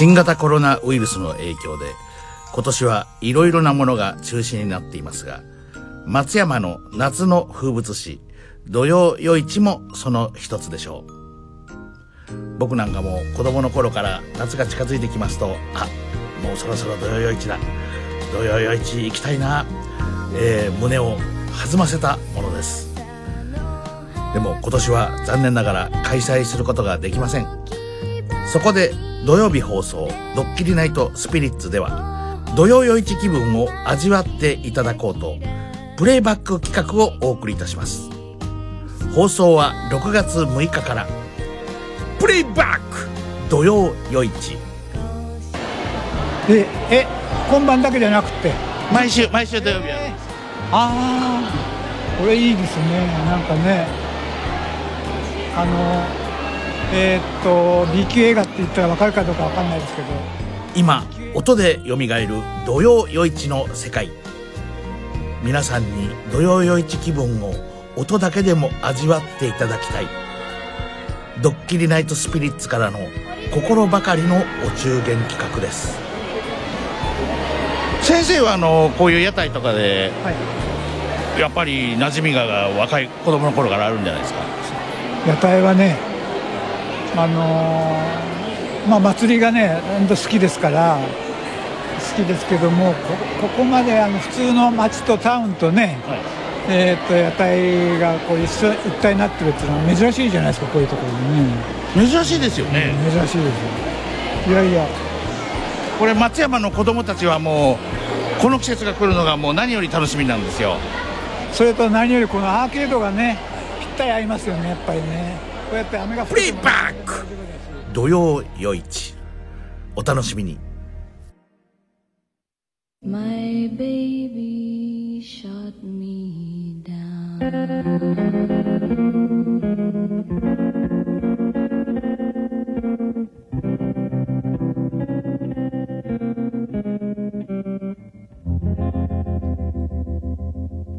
新型コロナウイルスの影響で今年はいろいろなものが中止になっていますが松山の夏の風物詩土曜夜市もその一つでしょう。僕なんかも子供の頃から夏が近づいてきますとあもうそろそろ土曜夜市だ。土曜夜市行きたいな、えー、胸を弾ませたものです。でも今年は残念ながら開催することができません。そこで土曜日放送「ドッキリナイトスピリッツ」では土曜夜市気分を味わっていただこうとプレイバック企画をお送りいたします。放送は6月6日からプレイバック!土曜夜市。ええ今晩だけじゃなくて毎週毎週土曜日やる。ああこれいいですね。なんかねあのえー、っと B 級映画って言ったら分かるかどうか分かんないですけど。今音でよみがえる土曜夜市の世界。皆さんに土曜夜市気分を音だけでも味わっていただきたい。ドッキリナイトスピリッツからの心ばかりのお中元企画です。先生はあのこういう屋台とかで、はい、やっぱり馴染みが若い子供の頃からあるんじゃないですか？屋台はねあのー、まあ祭りがね本当好きですから好きですけどもここまであの普通の街とタウンとね、はい、えー、と屋台がこう一緒一体になってるっていうのは珍しいじゃないですかこういうところに。ね珍しいですよね、うん、珍しいですよ。いやいや。これ松山の子供たちはもうこの季節が来るのがもう何より楽しみなんですよ。それと何よりこのアーケードがねぴったり合いますよねやっぱりね。こうやって雨が降ってプレイバック土曜夜市。お楽しみに。My baby shut me down.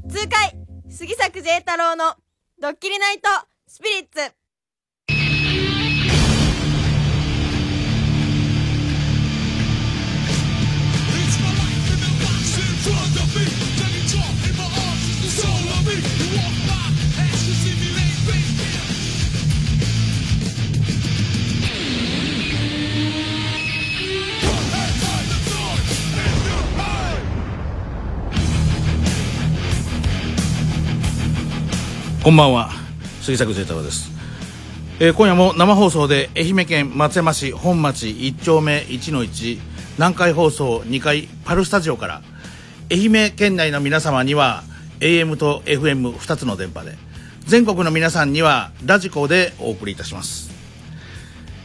痛快杉作 J 太郎のドッキリナイトスピリッツこんばんは。杉作清太郎です、えー、今夜も生放送で愛媛県松山市本町1丁目1の1南海放送2階パルスタジオから愛媛県内の皆様には AM と FM2 つの電波で全国の皆さんにはラジコでお送りいたします、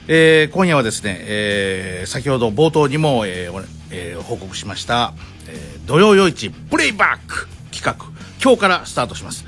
えー、今夜はですね、えー、先ほど冒頭にも、えーえー、報告しました、え、土曜夜市プレイバック企画今日からスタートします。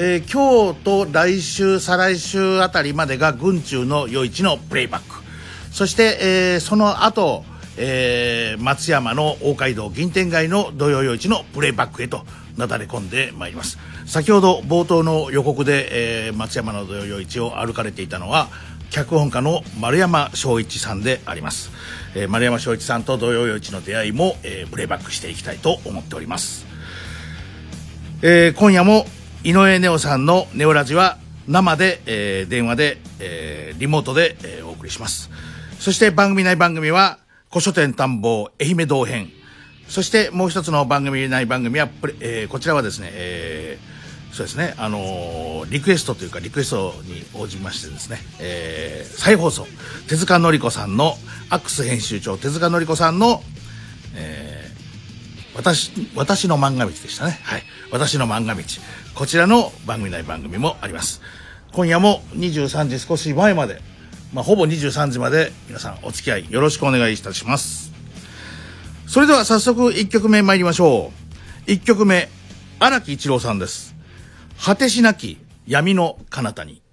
えー、今日と来週再来週あたりまでが軍中の夜市のプレイバック。そして、えー、その後、えー、松山の大街道銀天街の土曜夜市のプレイバックへとなだれ込んでまいります。先ほど冒頭の予告で、えー、松山の土曜夜市を歩かれていたのは脚本家の丸山翔一さんであります、えー、丸山翔一さんと土曜夜市の出会いも、えー、プレイバックしていきたいと思っております、えー、今夜も井上ネオさんのネオラジは生で、えー、電話で、えー、リモートで、えー、お送りします。そして番組内番組は、古書店探訪愛媛道編。そしてもう一つの番組内番組は、えー、こちらはですね、えー、そうですね、あのー、リクエストというかリクエストに応じましてですね、えー、再放送、手塚のり子さんの、アックス編集長手塚のり子さんの、えー、私、私の漫画道でしたね。はい。私の漫画道。こちらの番組内番組もあります。今夜も23時少し前まで、まあ、ほぼ23時まで皆さんお付き合いよろしくお願いいたします。それでは早速1曲目参りましょう。1曲目、荒木一郎さんです。果てしなき闇の彼方に。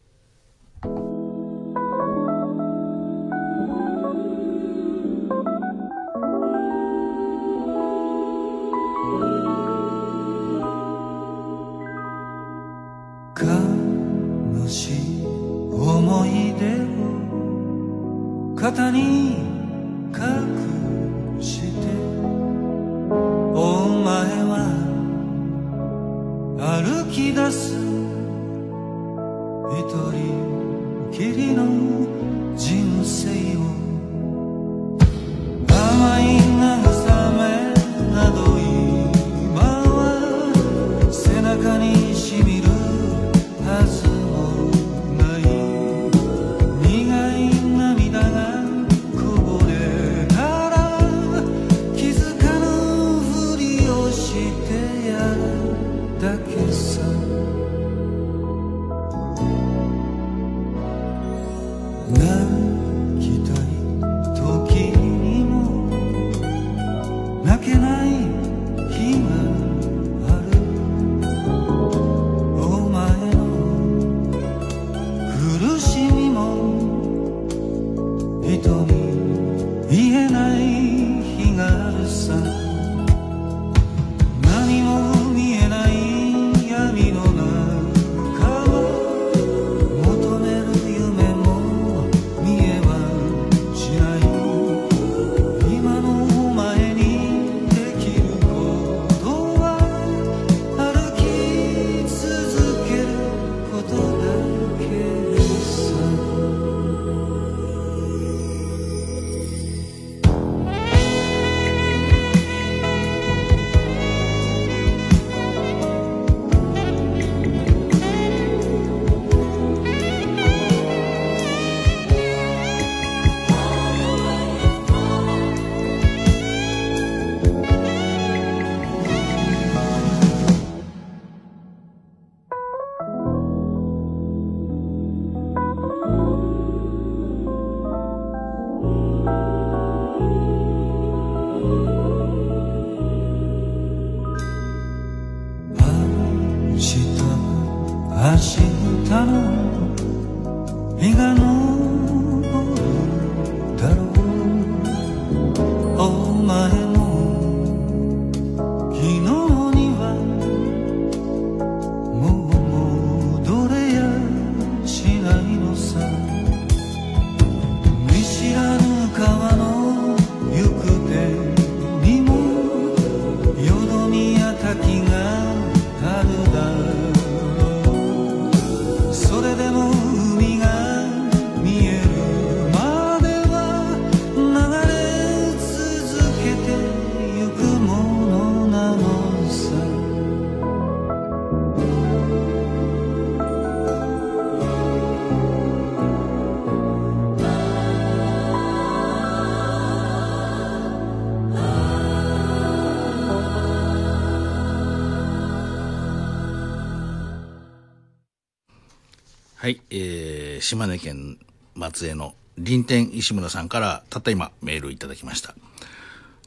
島根県松江の林天石村さんからたった今メールいただきました。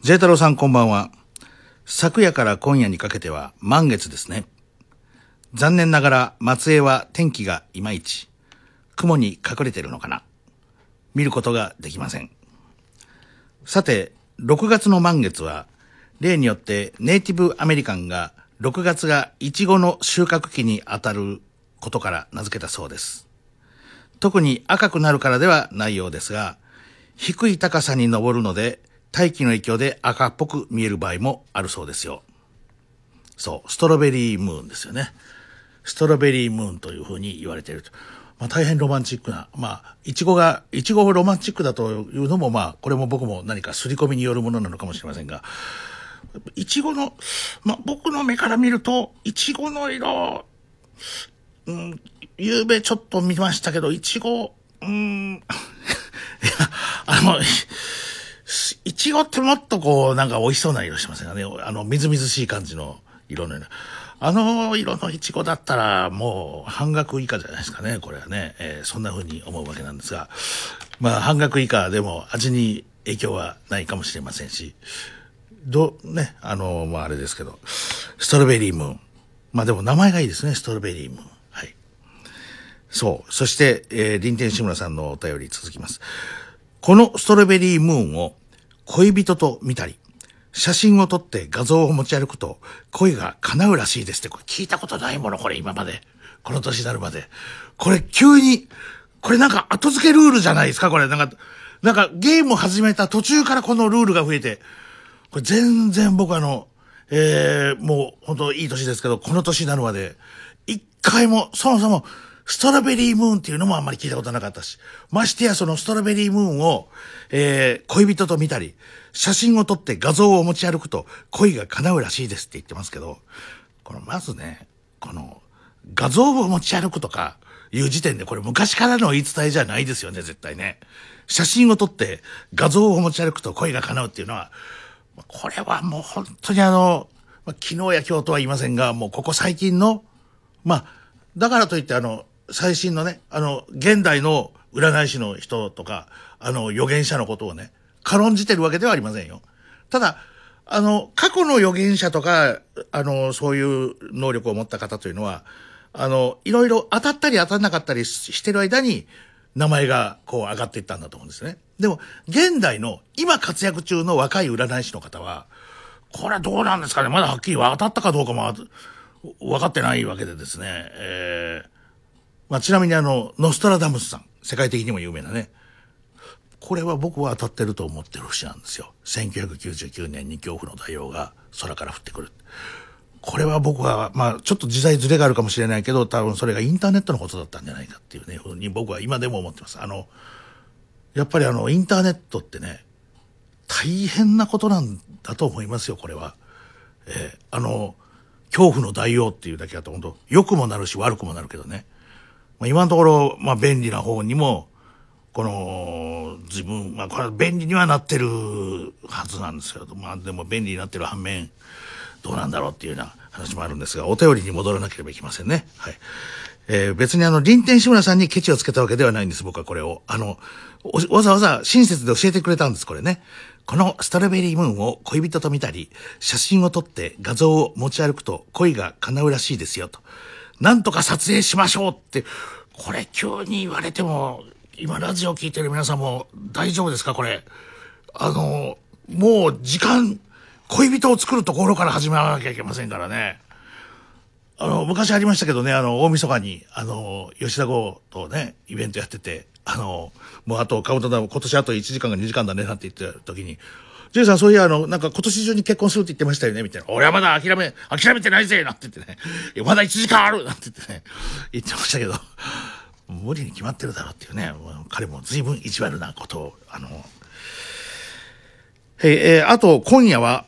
ジェ太郎さんこんばんは。昨夜から今夜にかけては満月ですね。残念ながら松江は天気がいまいち。雲に隠れてるのかな見ることができません。さて、6月の満月は、例によってネイティブアメリカンが6月がイチゴの収穫期にあたることから名付けたそうです。特に赤くなるからではないようですが、低い高さに登るので、大気の影響で赤っぽく見える場合もあるそうですよ。そう、ストロベリームーンですよね。ストロベリームーンというふうに言われていると。まあ大変ロマンチックな、まあ、いちごが、いちごがロマンチックだというのもまあ、これも僕も何か刷り込みによるものなのかもしれませんが、いちごの、まあ僕の目から見ると、いちごの色、うん、ゆうべちょっと見ましたけど、いちご、うーん、いや、あの、いちごってもっとこう、なんか美味しそうな色してませんかね。あの、みずみずしい感じの色のような。あの色のいちごだったら、もう半額以下じゃないですかね、これはね。えーそんな風に思うわけなんですが。まあ、半額以下でも味に影響はないかもしれませんし。ど、ね、あの、まああれですけど、ストロベリームーン。まあでも名前がいいですね、ストロベリームーン。そう。そして、えー、林天志村さんのお便り続きます。このストロベリームーンを恋人と見たり、写真を撮って画像を持ち歩くと恋が叶うらしいですって、これ聞いたことないもの、これ今まで。この年になるまで。これ急に、これなんか後付けルールじゃないですか、これ。なんか、なんかゲーム始めた途中からこのルールが増えて、これ全然僕あの、えー、もう本当いい年ですけど、この年になるまで、一回も、そもそも、ストロベリームーンっていうのもあんまり聞いたことなかったし、ましてやそのストロベリームーンを、えー、恋人と見たり、写真を撮って画像を持ち歩くと恋が叶うらしいですって言ってますけど、このまずね、この画像を持ち歩くとかいう時点でこれ昔からの言い伝えじゃないですよね、絶対ね。写真を撮って画像を持ち歩くと恋が叶うっていうのは、これはもう本当にあの、昨日や今日とは言いませんが、もうここ最近の、まあ、だからといってあの、最新のね、あの、現代の占い師の人とか、あの、預言者のことをね、軽んじてるわけではありませんよ。ただ、あの、過去の預言者とか、あの、そういう能力を持った方というのは、あの、いろいろ当たったり当たんなかったりしてる間に、名前がこう上がっていったんだと思うんですね。でも、現代の今活躍中の若い占い師の方は、これはどうなんですかねまだはっきり当たったかどうかも分かってないわけでですね。えー、まあ、ちなみにあの、ノストラダムスさん、世界的にも有名なね。これは僕は当たってると思ってる節なんですよ。1999年に恐怖の大王が空から降ってくる。これは僕は、まあ、ちょっと時代ずれがあるかもしれないけど、多分それがインターネットのことだったんじゃないかっていうね、ふうに僕は今でも思ってます。あの、やっぱりあの、インターネットってね、大変なことなんだと思いますよ、これは。えー、あの、恐怖の大王っていうだけだと本当、良くもなるし悪くもなるけどね。まあ、今のところ、まあ、便利な方にも、この、自分、まあ、これは便利にはなってるはずなんですけど、まあ、でも便利になってる反面、どうなんだろうっていうような話もあるんですが、お便りに戻らなければいけませんね。はい。えー、別にあの、臨天志村さんにケチをつけたわけではないんです、僕はこれを。あの、わざわざ親切で教えてくれたんです、これね。このストロベリームーンを恋人と見たり、写真を撮って画像を持ち歩くと恋が叶うらしいですよ、と。なんとか撮影しましょうって、これ急に言われても、今ラジオ聞いてる皆さんも大丈夫ですか？これ。あの、もう時間、恋人を作るところから始めなきゃいけませんからね。あの、昔ありましたけどね、あの、大晦日に、あの、吉田剛とね、イベントやってて、あの、もうあとカウントダウン、今年あと1時間か2時間だね、なんて言ってた時に、ジェイさん、そういや、あの、なんか今年中に結婚するって言ってましたよね、みたいな。俺はまだ諦め、諦めてないぜなんて言ってね。いや、まだ1時間あるなんて言ってね、言ってましたけど、無理に決まってるだろうっていうね、彼も随分意地悪なことを、あの、えー、あと、今夜は、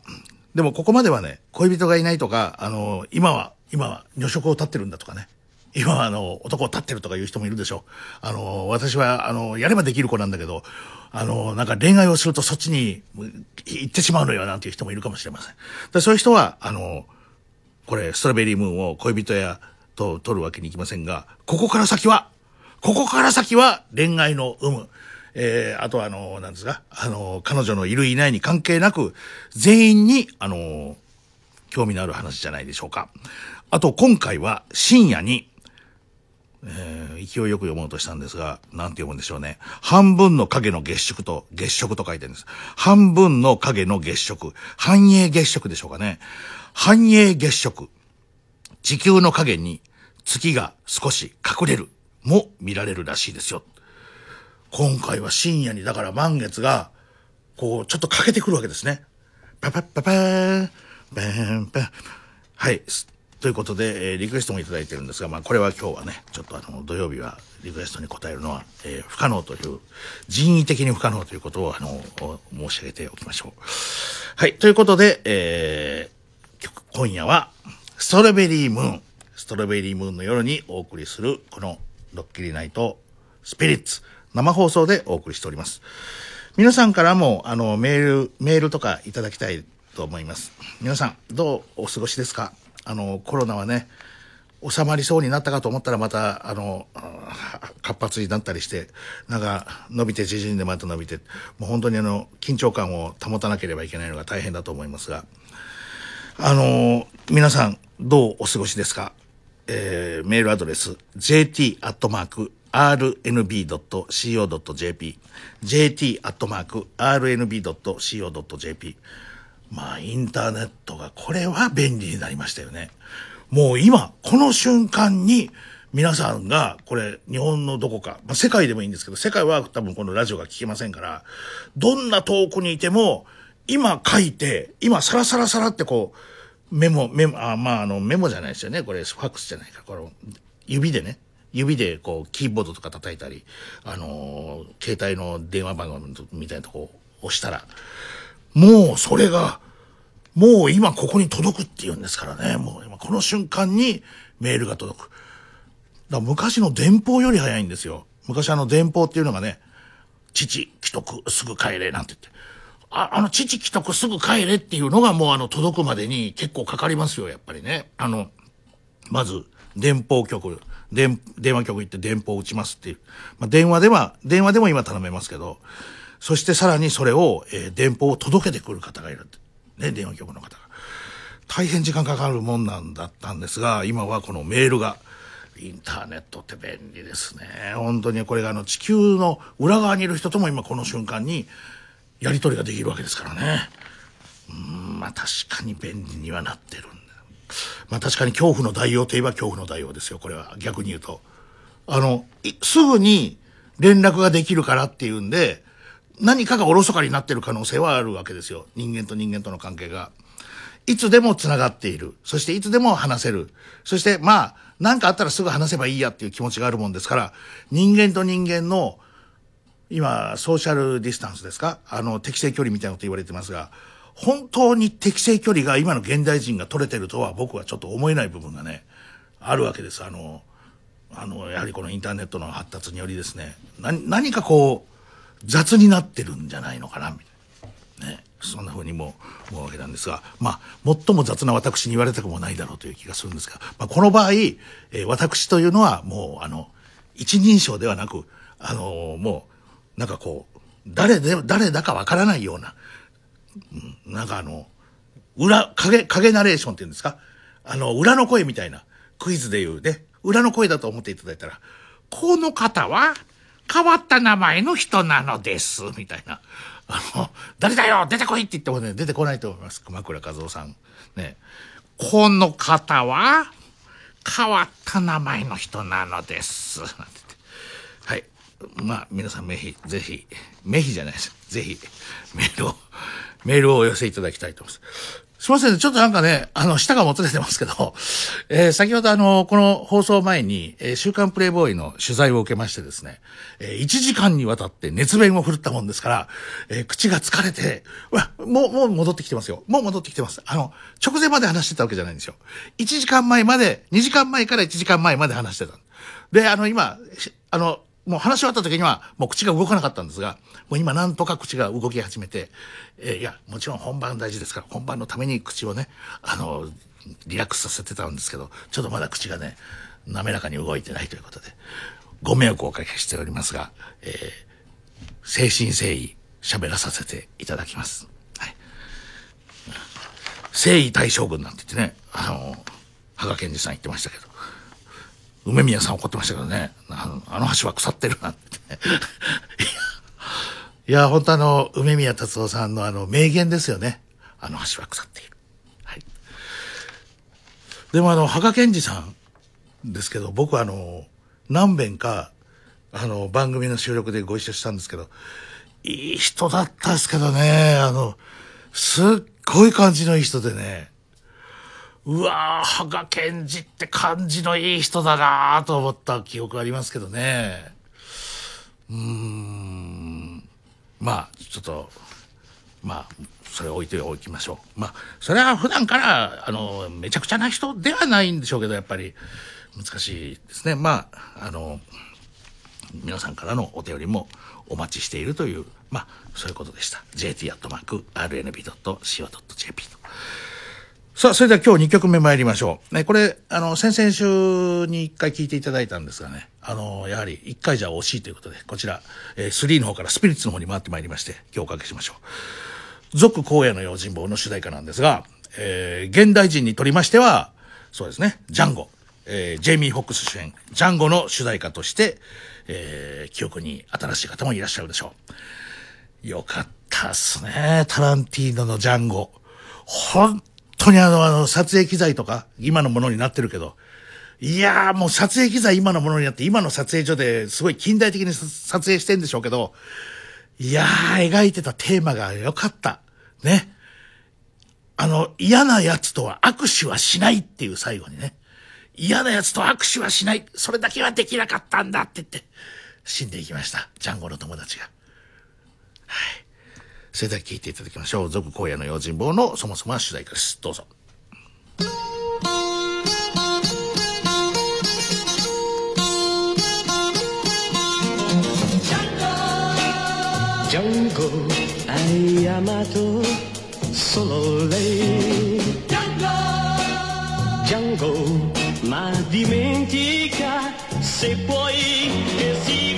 でもここまではね、恋人がいないとか、あの、今は、今は女色を立ってるんだとかね。今はあの、男を立ってるとかいう人もいるでしょ。あの、私は、あの、やればできる子なんだけど、あの、なんか恋愛をするとそっちに行ってしまうのよなんていう人もいるかもしれません。でそういう人は、あの、これ、ストロベリームーンを恋人やと取るわけにいきませんが、ここから先は、ここから先は恋愛の有無。えー、あとはあの、なんですか、あの、彼女のいるいないに関係なく、全員に、あの、興味のある話じゃないでしょうか。あと、今回は深夜に、えー、勢いよく読もうとしたんですが、なんて読むんでしょうね。半分の影の月食と月食と書いてるんです。半分の影の月食。繁栄月食でしょうかね。繁栄月食。地球の影に月が少し隠れるも見られるらしいですよ。今回は深夜に、だから満月が、こう、ちょっと欠けてくるわけですね。パパッパパーン、パンパンはい。ということで、えー、リクエストもいただいてるんですが、まあ、これは今日はね、ちょっとあの、土曜日はリクエストに答えるのは、えー、不可能という、人為的に不可能ということを、あの、申し上げておきましょう。はい。ということで、えー、今夜は、ストロベリームーン、ストロベリームーンの夜にお送りする、この、ドッキリナイト、スピリッツ、生放送でお送りしております。皆さんからも、あの、メール、メールとかいただきたいと思います。皆さん、どうお過ごしですか？あの、コロナはね、収まりそうになったかと思ったらまた、あの、活発になったりして、なんか、伸びて縮んでまた伸びて、もう本当にあの、緊張感を保たなければいけないのが大変だと思いますが、あの、皆さん、どうお過ごしですか？えー、メールアドレス、jt.rnb.co.jp、jt.rnb.co.jp、まあ、インターネットが、これは便利になりましたよね。もう今、この瞬間に、皆さんが、これ、日本のどこか、まあ、世界でもいいんですけど、世界は多分このラジオが聞けませんから、どんな遠くにいても、今書いて、今サラサラサラってこう、メモ、メモ、あ、まあ、あの、メモじゃないですよね。これ、ファックスじゃないか。この、指でね、指でこう、キーボードとか叩いたり、あのー携帯の電話番号みたいなとこを押したら、もうそれが、もう今ここに届くって言うんですからね。もう今この瞬間にメールが届く。だ昔の電報より早いんですよ。昔あの電報っていうのがね、父、既得、すぐ帰れ、なんて言って。ああの、父、既得、すぐ帰れっていうのがもうあの、届くまでに結構かかりますよ、やっぱりね。あの、まず、電報局、電、電話局行って電報打ちますっていう。まあ、電話では、電話でも今頼めますけど、そしてさらにそれを、えー電報を届けてくる方がいる。ね、電話局の方が。大変時間かかるもんなんだったんですが、今はこのメールが、インターネットって便利ですね。本当にこれがあの地球の裏側にいる人とも今この瞬間にやり取りができるわけですからね。うん、まあ確かに便利にはなってるんだ。まあ確かに恐怖の代用といえば恐怖の代用ですよ。これは逆に言うと。あの、すぐに連絡ができるからっていうんで、何かがおろそかになってる可能性はあるわけですよ。人間と人間との関係が。いつでも繋がっている。そしていつでも話せる。そしてまあ、何かあったらすぐ話せばいいやっていう気持ちがあるもんですから、人間と人間の、今、ソーシャルディスタンスですか？あの、適正距離みたいなこと言われてますが、本当に適正距離が今の現代人が取れてるとは僕はちょっと思えない部分がね、あるわけです。あの、あの、やはりこのインターネットの発達によりですね、な何かこう、雑になってるんじゃないのかな、みたいな。ね。そんな風にも思うわけなんですが、まあ、最も雑な私に言われたくもないだろうという気がするんですが、まあ、この場合、えー私というのはもう、あの、一人称ではなく、あのもう、なんかこう、誰で、誰だかわからないような、うんなんかあの、裏、影、影ナレーションっていうんですか？あの、裏の声みたいな、クイズで言うね、裏の声だと思っていただいたら、この方は、変わった名前の人なのです、みたいな。あの、誰だよ出てこいって言ってもね、出てこないと思います。熊倉和夫さん。ね。この方は、変わった名前の人なのです。なんて言って。はい。まあ、皆さん、めひ、ぜひ、めひじゃないです。ぜひ、メールを、メールをお寄せいただきたいと思います。すいません。ちょっとなんかね、あの、舌がもつれてますけど、えー先ほどあの、この放送前に、えー週刊プレイボーイの取材を受けましてですね、え1時間にわたって熱弁を振るったもんですから、えー口が疲れて、わ、もう、もう戻ってきてますよ。もう戻ってきてます。あの、直前まで話してたわけじゃないんですよ。1時間前まで、2時間前から1時間前まで話してた。で、あの、今、あの、もう話し終わった時には、もう口が動かなかったんですが、もう今なんとか口が動き始めて、えーいや、もちろん本番大事ですから、本番のために口をね、あの、リラックスさせてたんですけど、ちょっとまだ口がね、滑らかに動いてないということで、ご迷惑をおかけしておりますが、えー、誠心誠意喋らさせていただきます。はい。誠意大将軍なんて言ってね、あの、羽賀健二さん言ってましたけど、梅宮さん怒ってましたけどね、あの橋は腐ってるなって。いや、本当あの、梅宮達夫さんのあの、名言ですよね。あの橋は腐っている。はい。でもあの、羽賀健二さんですけど、僕あの、何遍か、あの、番組の収録でご一緒したんですけど、いい人だったですけどね、あの、すっごい感じのいい人でね、うわー、羽賀健二って感じのいい人だなーと思った記憶ありますけどね。うーん。まあ、ちょっと、まあ、それ置いておきましょう。まあ、それは普段から、あの、めちゃくちゃな人ではないんでしょうけど、やっぱり、難しいですね。まあ、あの、皆さんからのお便りもお待ちしているという、まあ、そういうことでした。jt.rnb.co.jp と。さあ、それでは今日2曲目参りましょう。ね、これ、あの、先々週に1回聞いていただいたんですがね、あの、やはり1回じゃ惜しいということで、こちら、えー、3の方からスピリッツの方に回ってまいりまして、今日おかけしましょう。続荒野の用心棒の主題歌なんですが、えー、現代人にとりましては、そうですね、ジャンゴ、えー、ジェイミー・ホックス主演、ジャンゴの主題歌として、えー、記憶に新しい方もいらっしゃるでしょう。よかったっすね、タランティーノのジャンゴ。本当にあの、あの、撮影機材とか、今のものになってるけど、いやーもう撮影機材今のものになって、今の撮影所ですごい近代的に撮影してんでしょうけど、いやー、描いてたテーマが良かった。ね。あの、嫌な奴とは握手はしないっていう最後にね。嫌な奴と握手はしない。それだけはできなかったんだって言って、死んでいきました。ジャンゴの友達が。はい。それでは聞いていただきましょう。続、荒野の用心棒のそもそもは主題歌です。どうぞ。ジャンゴアイアマトソロレイジャンゴマディメンティカセポイエシー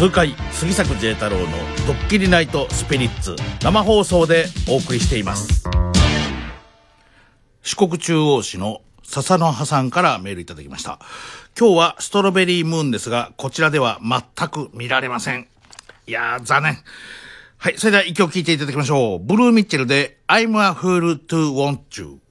節痛快杉作 J 太郎の「ドッキリナイトスピリッツ」生放送でお送りしています。四国中央市の笹の葉さんからメールいただきました。今日はストロベリームーンですがこちらでは全く見られません。いやー残念。はいそれでは一曲聴いていただきましょう。ブルーミッチェルで「I'm a fool to want you」「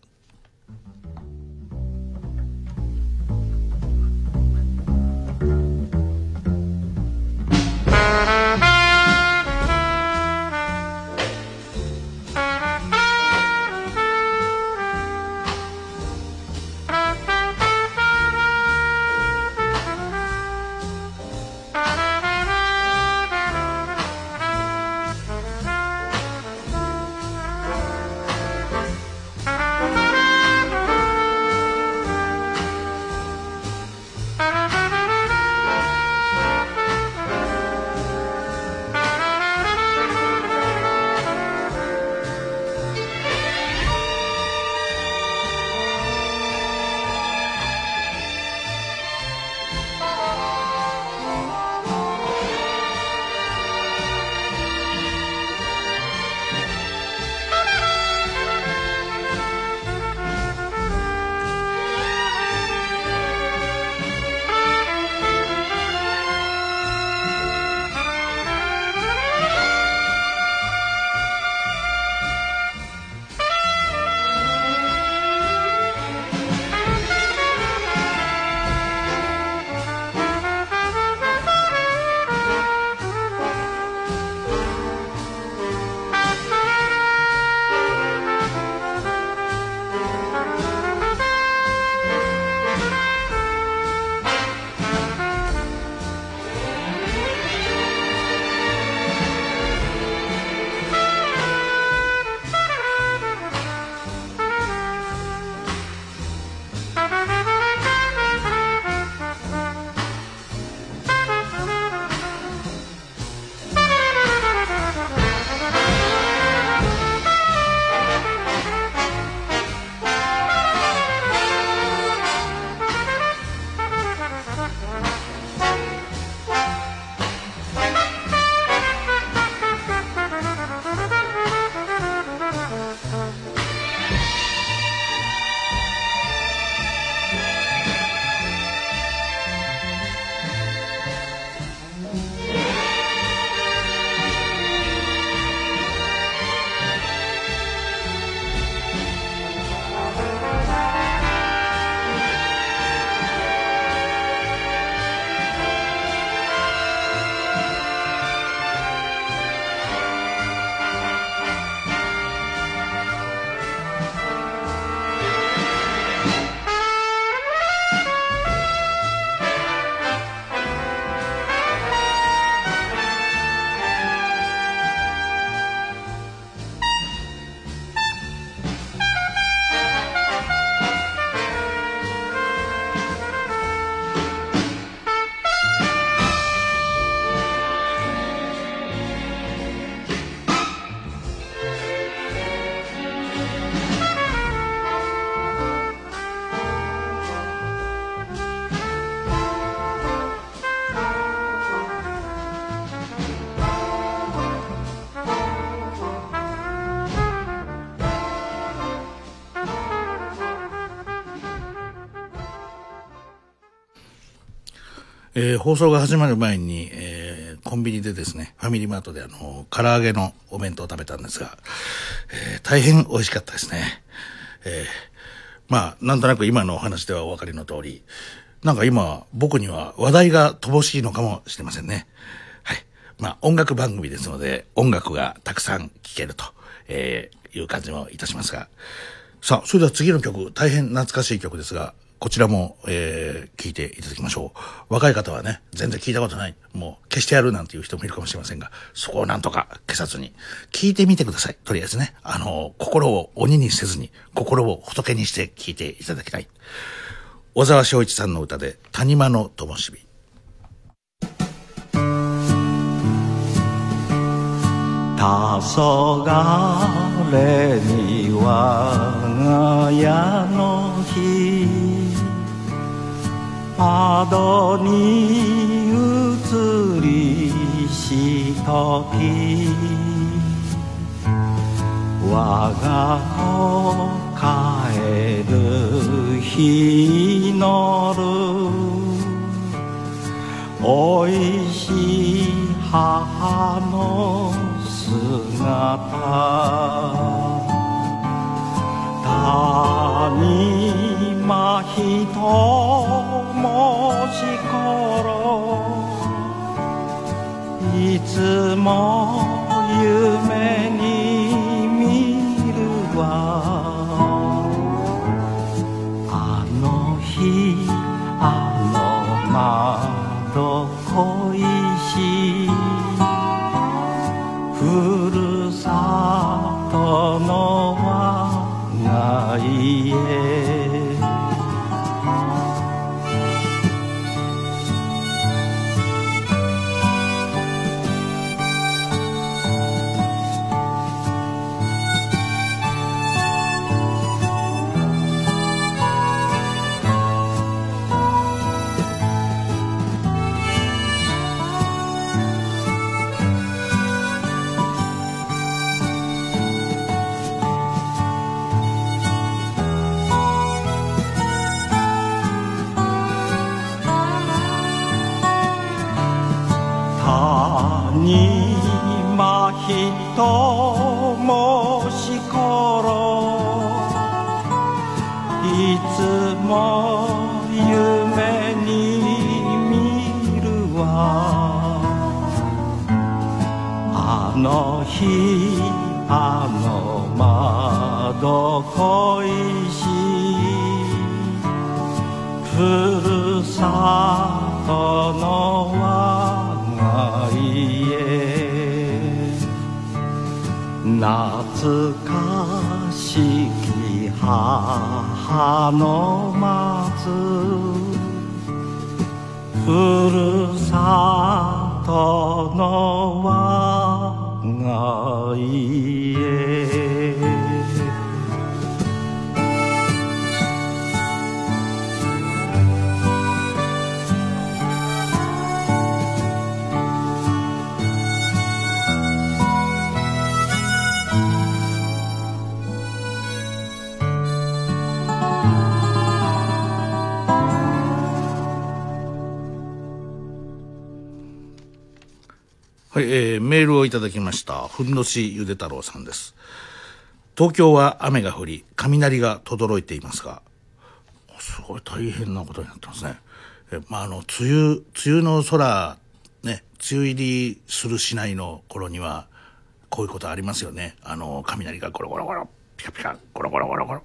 えー放送が始まる前に、えーコンビニでですね、ファミリーマートであの、唐揚げのお弁当を食べたんですが、えー大変美味しかったですね。えまあ、なんとなく今のお話ではお分かりの通り、なんか今、僕には話題が乏しいのかもしれませんね。はい。まあ、音楽番組ですので、音楽がたくさん聴けると、えいう感じもいたしますが。さあ、それでは次の曲、大変懐かしい曲ですが、こちらも、えー、聴いていただきましょう。若い方はね、全然聞いたことない。もう消してやるなんていう人もいるかもしれませんが、そこをなんとか消さずに、聞いてみてください。とりあえずね、あの、心を鬼にせずに、心を仏にして聞いていただきたい。小沢昭一さんの歌で、谷間の灯火。黄昏に我が家の日窓に映りしとき我が子帰る日のる。おいしい母の姿。谷間ひともし頃いつも夢にも夢に見るわ。あの日あの窓恋しふるさとの我が家。懐かしき花。母の待つふるさとの我が家。はい、えー、メールをいただきました。ふんどしゆで太郎さんです。東京は雨が降り、雷が轟いていますが、すごい大変なことになってますね。えまあ、あの、梅雨、梅雨の空、ね、梅雨入りするしないの頃には、こういうことありますよね。あの、雷がゴロゴロゴロ、ピカピカ、ゴロゴロゴロゴロ。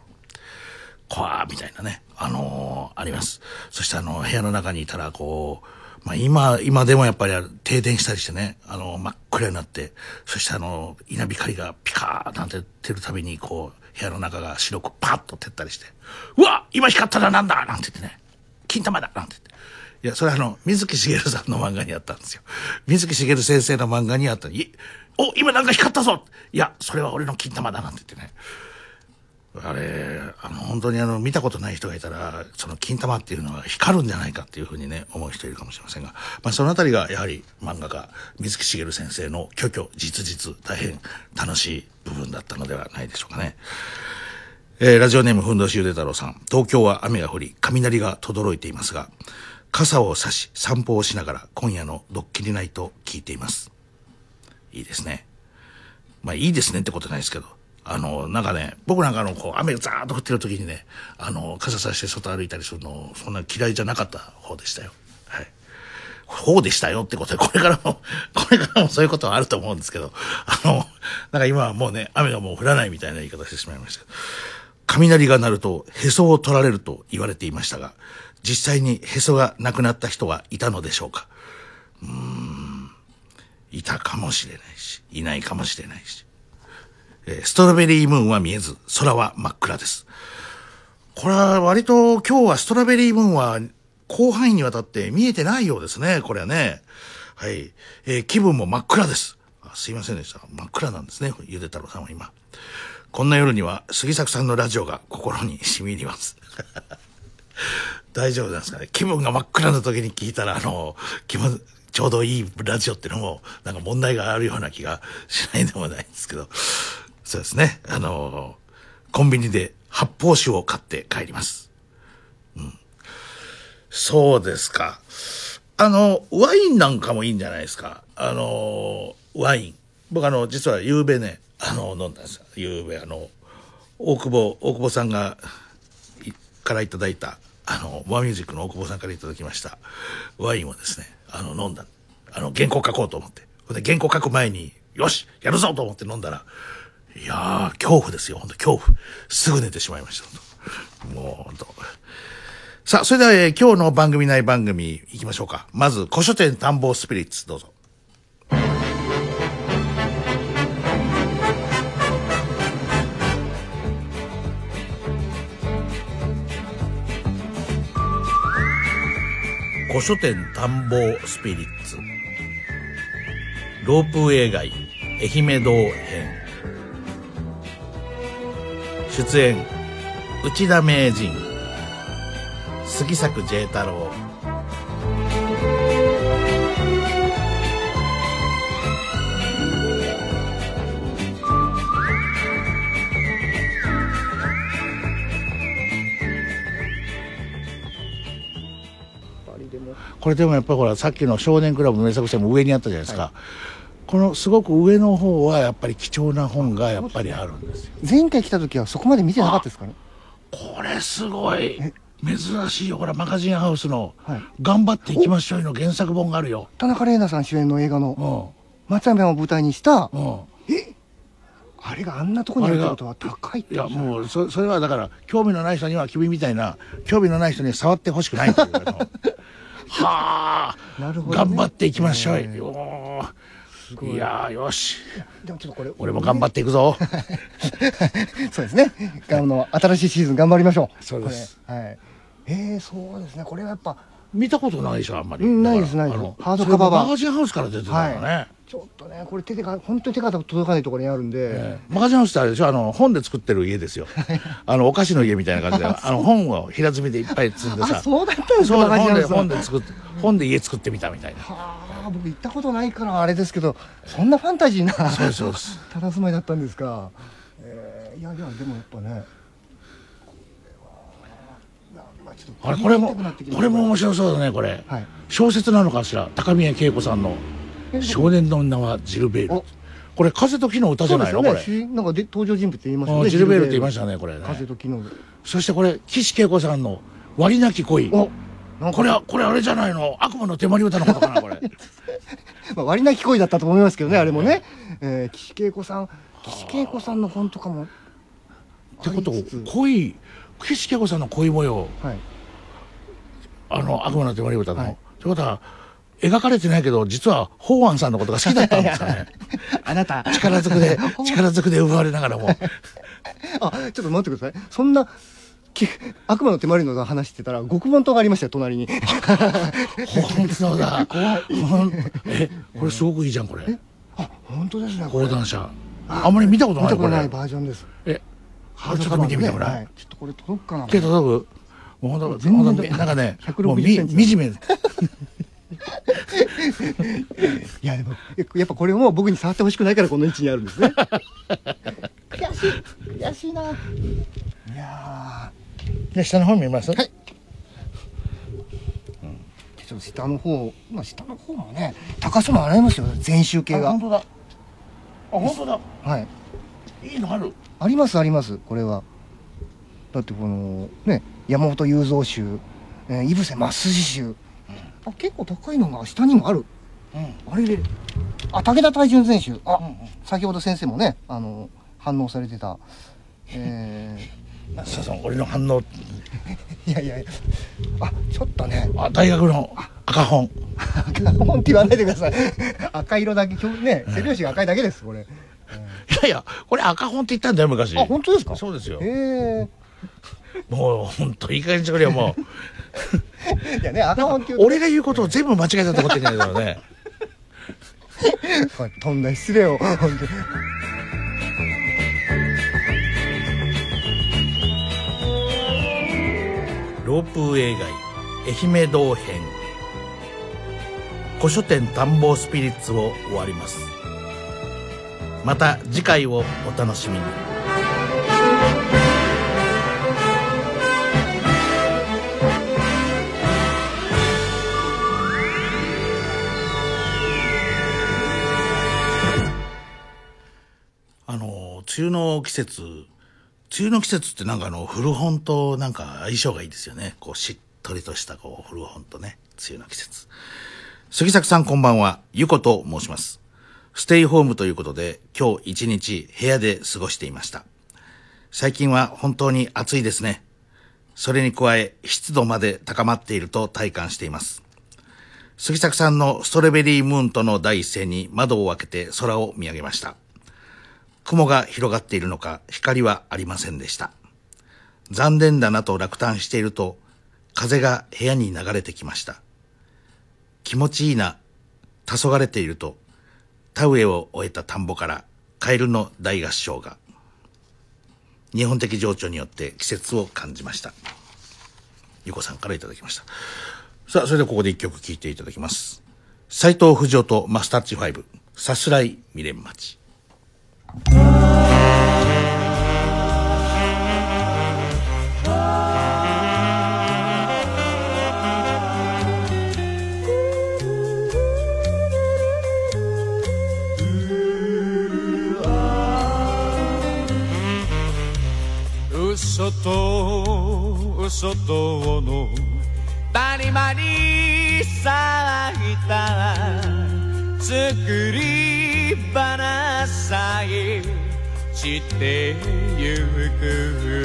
こわーみたいなね、あのーあります。そしてあの、部屋の中にいたら、こう、まあ今、今でもやっぱり停電したりしてね、あの、真っ暗になって、そしてあの、稲光がピカーなんて照るたびに、こう、部屋の中が白くパッと照ったりして、うわ今光ったらなんだなんて言ってね、金玉だなんて言って。いや、それはあの、水木しげるさんの漫画にあったんですよ。水木しげる先生の漫画にあったいお、今なんか光ったぞいや、それは俺の金玉だなんて言ってね。あれ、あの、本当にあの、見たことない人がいたら、その金玉っていうのは光るんじゃないかっていうふうにね、思う人いるかもしれませんが、まあそのあたりがやはり漫画家、水木しげる先生の虚々実実、大変楽しい部分だったのではないでしょうかね。えーラジオネームふんどしゆで太郎さん。東京は雨が降り、雷が轟いていますが、傘を差し散歩をしながら今夜のドッキリナイト聞いています。いいですね。まあいいですねってことないですけど。あの、なんかね、僕なんかの、こう、雨がザーッと降ってる時にね、あの、傘さして外歩いたりするの、そんな嫌いじゃなかった方でしたよ。はい。方でしたよってことで、これからも、これからもそういうことはあると思うんですけど、あの、なんか今はもうね、雨がもう降らないみたいな言い方してしまいました、雷が鳴るとへそを取られると言われていましたが、実際にへそがなくなった人はいたのでしょうか？うーん、いたかもしれないし、いないかもしれないし。ストロベリームーンは見えず、空は真っ暗です。これは割と今日はストロベリームーンは広範囲にわたって見えてないようですね、これはね。はい。えー気分も真っ暗です。すいませんでした。真っ暗なんですね、ゆで太郎さんは今。こんな夜には杉作さんのラジオが心に染み入ります。大丈夫なんですかね気分が真っ暗な時に聞いたら、あの、気分、ちょうどいいラジオっていうのも、なんか問題があるような気がしないでもないんですけど。そうですね。あの、コンビニで発泡酒を買って帰ります。うん。そうですか。あの、ワインなんかもいいんじゃないですか。あの、ワイン。僕あの、実は夕べね、あの、飲んだんですよ。夕べあの、大久保、大久保さんが、からいただいた、あの、モアミュージックの大久保さんからいただきました、ワインをですね、あの、飲んだ。あの、原稿書こうと思って。で、原稿書く前に、よしやるぞと思って飲んだら、いやー、恐怖ですよ、本当恐怖。すぐ寝てしまいました、もう、本当さあ、それでは、えー今日の番組内番組行きましょうか。まず、古書店探訪スピリッツ、どうぞ。古書店探訪スピリッツ。ロープウェイ街、愛媛堂編。出演、内田名人。杉作 J 太郎。これでもやっぱりほらさっきの少年クラブの名作者も上にあったじゃないですか、このすごく上の方はやっぱり貴重な本がやっぱりあるんですよ。前回来た時はそこまで見てなかったですかね？これすごい。珍しいよほらマガジンハウスのはい「頑張っていきましょうよ」の原作本があるよ。田中玲奈さん主演の映画うのん。松山を舞台にした？うん。あれがあんなとこにあるってことは高いっていやもうそそれはだから興味のない人には君みたいな興味のない人には触ってほしくないっていう はあ。なるほどね。頑張っていきましょうよい。やーよし。でもちょっとこれ俺も頑張っていくぞ。そうですね。あの新しいシーズン頑張りましょう。そうです。はい。えー、そうですね。これはやっぱ見たことないでしょあんまり。うんないですないです。あのハードカバーマガジンハウスから出てたからね、はい。ちょっとねこれ手でか本当に手が届かないところにあるんで、ええ。マガジンハウスってあれでしょあの本で作ってる家ですよ。あのお菓子の家みたいな感じで。あの本を平積みでいっぱい積んでさ。あそうだったんですそうか本で本で作って本で家作ってみたみたいな。はあ僕行ったことないからあれですけどそんなファンタジーなそうそう。です佇まいだったんですか、えー、いやいやでもやっぱねあれこれもこれも面白そうだねこれ、はい。小説なのかしら高宮恵子さんの「少年の女はジルベール。お」これ風と木の歌じゃないの？これ。なんかで登場人物って言いましたね。ジルベールって言いましたねこれね。風と昨日そしてこれ岸恵子さんの「割りなき恋」これはこれあれじゃないの？悪魔の手まり歌のことかなこれ。まあ、割りなき恋だったと思いますけどね、あれもね、えー、岸恵子さん。岸恵子さんの本とかも。ってこと恋岸恵子さんの恋模様。はい。あの悪魔の手まり歌の、はい。ってことは描かれてないけど実は法安さんのことが好きだったんですかね。あなた。力ずくで 力ずくで奪われながらも。あちょっと待ってください。そんなき悪魔の手まりの話してたら極門島がありましたよ隣に。本当だ。ほんえこれすごくいいじゃんこれ。あ本当ですねこれ。講談社。あんまり見たこと見たことないないこれ。バージョンです。え？ちょっと見てみてもらはい、ちょっとこれ届くかなけど多分もうほんなんかね160もうみセンチ惨め。いやでもややっぱこれも僕に触ってほしくないからこの位置にあるんですね。悔しい悔しいな。いやで下の方見ますはい、ちょっと下の方まあ下の方もね高さもありますよ全周系が。あ本当だ。あ本当だ。はい。いいのある？ありますありますこれは。だってこのね山本雄三集、えー、井伏増筋集、あ結構高いのが下にもある。うん。あれれあ武田大順選手あ、うんうん。先ほど先生もねあの反応されてた。えそうそう俺の反応。ー、いやいや。いやあちょっとね。あ大学の赤本。赤本って言わないでください。赤色だけ今日ね背拍子が赤いだけですこれ。いやいやこれ赤本って言ったんだよ昔。あ本当ですか？そうですよ。へもう本当いい加減にしてくれよもう。え いやね赤本って言うと俺が言うことを全部間違えたと思ってんじゃないだろうね。これとんだ失礼を本当にロープウェイ街愛媛道編古書店探訪スピリッツを終わります。また次回をお楽しみに。あの梅雨の季節梅雨の季節ってなんかあの古本となんか相性がいいですよね。こうしっとりとしたこう古本とね梅雨の季節。杉作さんこんばんは。ゆこと申します。ステイホームということで今日一日部屋で過ごしていました。最近は本当に暑いですね。それに加え湿度まで高まっていると体感しています。杉作さんのストロベリームーンとの第一声に窓を開けて空を見上げました。雲が広がっているのか光はありませんでした。残念だなと落胆していると風が部屋に流れてきました。気持ちいいな、黄昏れていると田植えを終えた田んぼからカエルの大合唱が日本的情緒によって季節を感じました。ゆこさんからいただきました。さあ、それではここで一曲聴いていただきます。斉藤不二とマスタッチ5、さすらい未練町。嘘と嘘との谷間に咲いた作り花さえ散ってゆく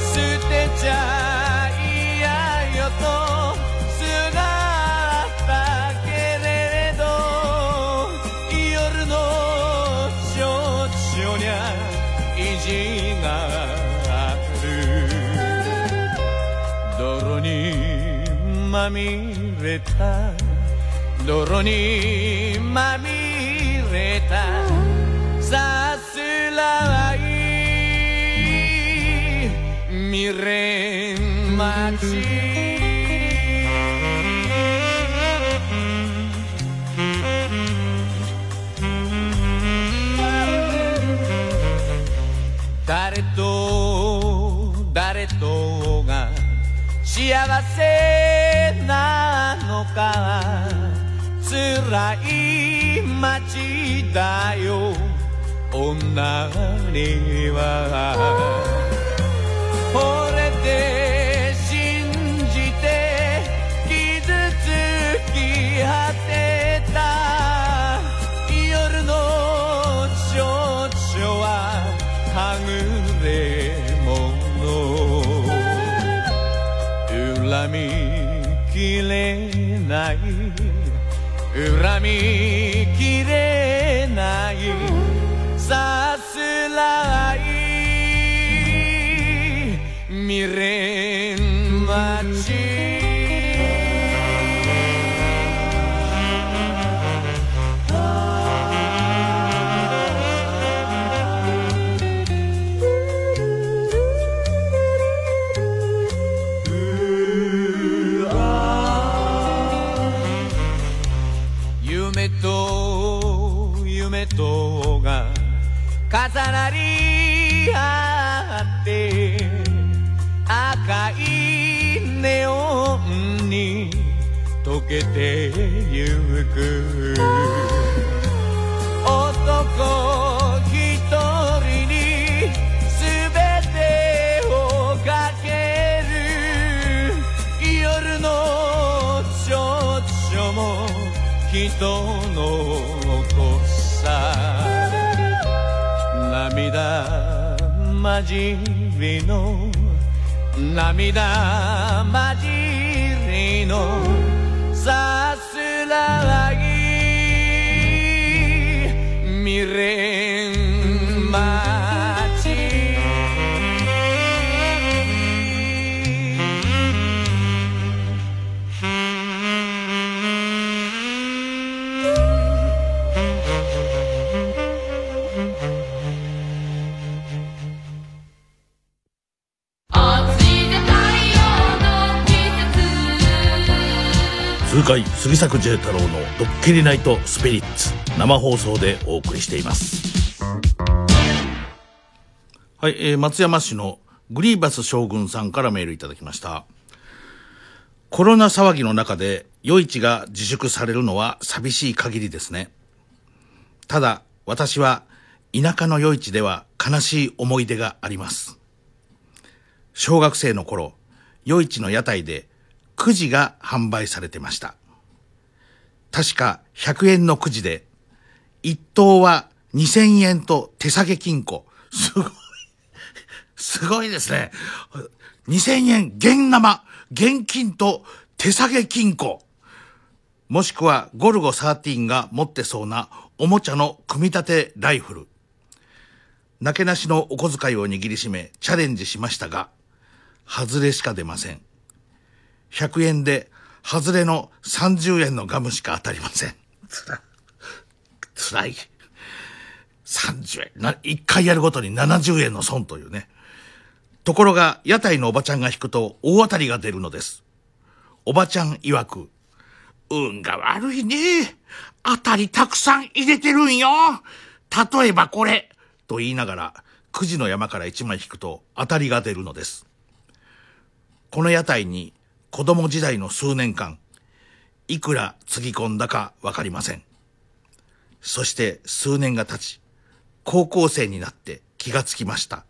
捨てちゃ嫌よとすがったけれど夜の少々にゃ意地がある泥にまみれた泥にまみれた。さすらい。未練待ち。誰と誰とが幸せなのか。辛い街だよ。女には。惚れて Uramin く。男一人に全てをかける。夜の蝶々も人の子さ涙混じりの涙混節痛快杉作 J 太郎の「ドッキリナイトスピリッツ」生放送でお送りしています。はい、えー松山市のグリーバス将軍さんからメールいただきました。コロナ騒ぎの中で夜市が自粛されるのは寂しい限りですね。ただ私は田舎の夜市では悲しい思い出があります。小学生の頃夜市の屋台でくじが販売されてました。確か100円のくじで一等は2000円と手下げ金庫。すごい。すごいですね。2000円現生現金と手下げ金庫。もしくはゴルゴ13が持ってそうなおもちゃの組み立てライフル。なけなしのお小遣いを握りしめチャレンジしましたが外れしか出ません。100円で外れの30円のガムしか当たりませんつらつらい30円な1回やるごとに70円の損というねところが屋台のおばちゃんが引くと大当たりが出るのですおばちゃん曰く運が悪いね。当たりたくさん入れてるんよ。例えばこれ。と言いながら、くじの山から一枚引くと当たりが出るのです。この屋台に子供時代の数年間、いくらつぎ込んだかわかりません。そして数年が経ち、高校生になって気がつきました。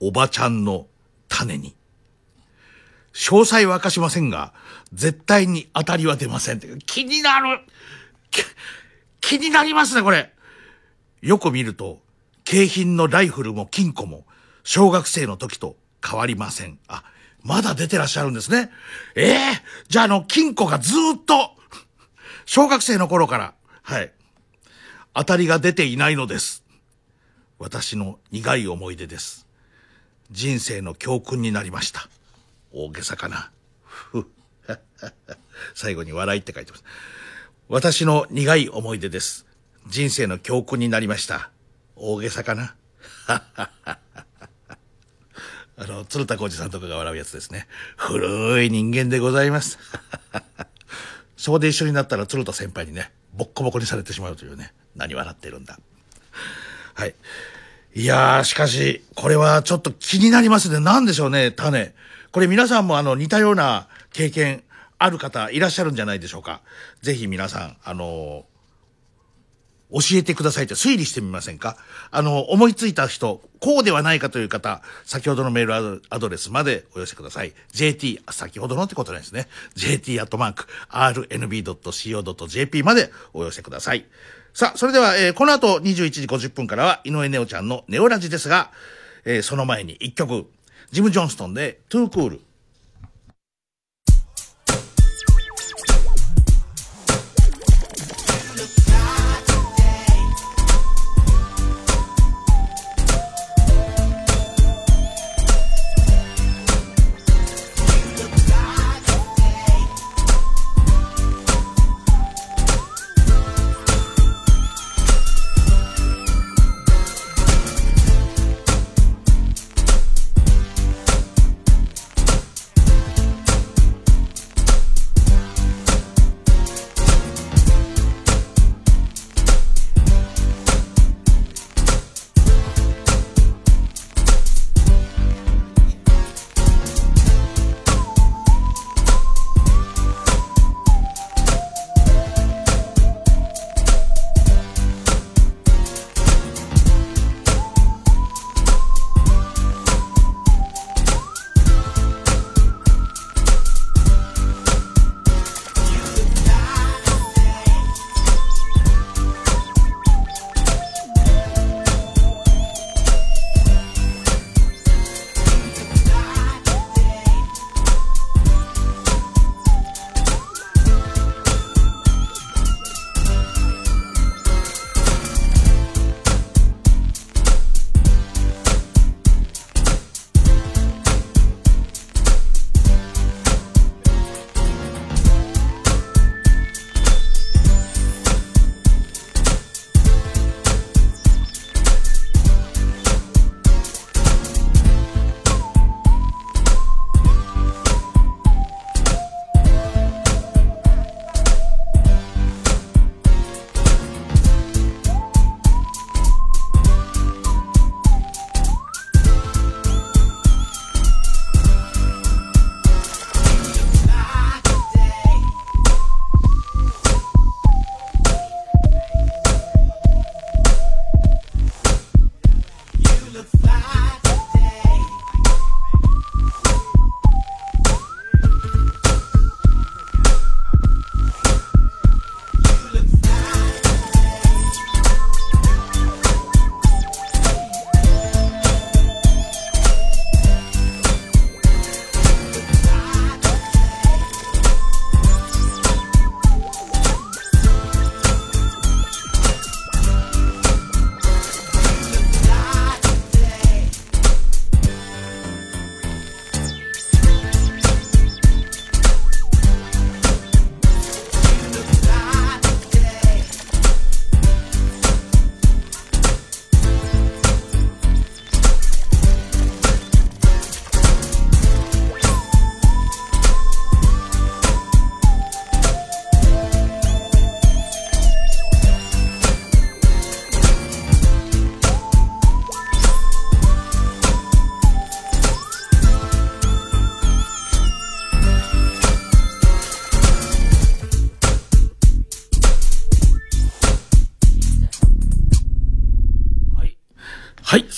おばちゃんの種に。詳細は明かしませんが、絶対に当たりは出ません。気になる気になりますね、これ。よく見ると、景品のライフルも金庫も、小学生の時と変わりません。あ、まだ出てらっしゃるんですね。ええじゃああの、金庫がずっと、小学生の頃から、はい、当たりが出ていないのです。私の苦い思い出です。人生の教訓になりました。大げさかな。ふっ 最後に笑いって書いてます。私の苦い思い出です。人生の教訓になりました。大げさかな。はははあの、鶴田浩二さんとかが笑うやつですね。古い人間でございます。そこで一緒になったら鶴田先輩にね、ボッコボコにされてしまうというね。何笑ってるんだ。はい。いやー、しかし、これはちょっと気になりますね。なんでしょうね、種。これ皆さんもあの、似たような経験ある方いらっしゃるんじゃないでしょうか。ぜひ皆さん、あの教えてくださいって推理してみませんか？あの、思いついた人、こうではないかという方、先ほどのメールアドレスまでお寄せください。JT、先ほどのってことなんですね。JT アットマーク、RNB.CO.JP までお寄せください。さあ、それでは、えーこの後21時50分からは、井上ネオちゃんのネオラジですが、えーその前に一曲、ジム・ジョンストンで、トゥークール。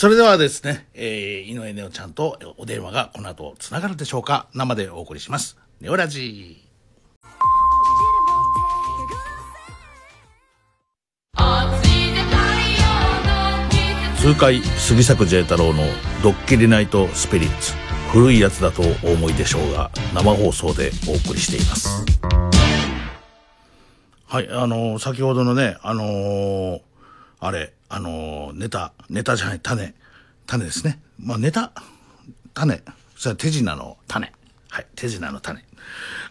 それではですね、えー、井上ネオちゃんとお電話がこの後つながるでしょうか生でお送りします。ネオラジ痛快杉作 J 太郎のドッキリナイトスピリッツ。古いやつだとお思いでしょうが、生放送でお送りしています。はい、あのー先ほどのね、あのーあれ、あのネタ、ネタじゃない、種、種ですね。まあ、ネタ、種、それは手品の種。はい、手品の種。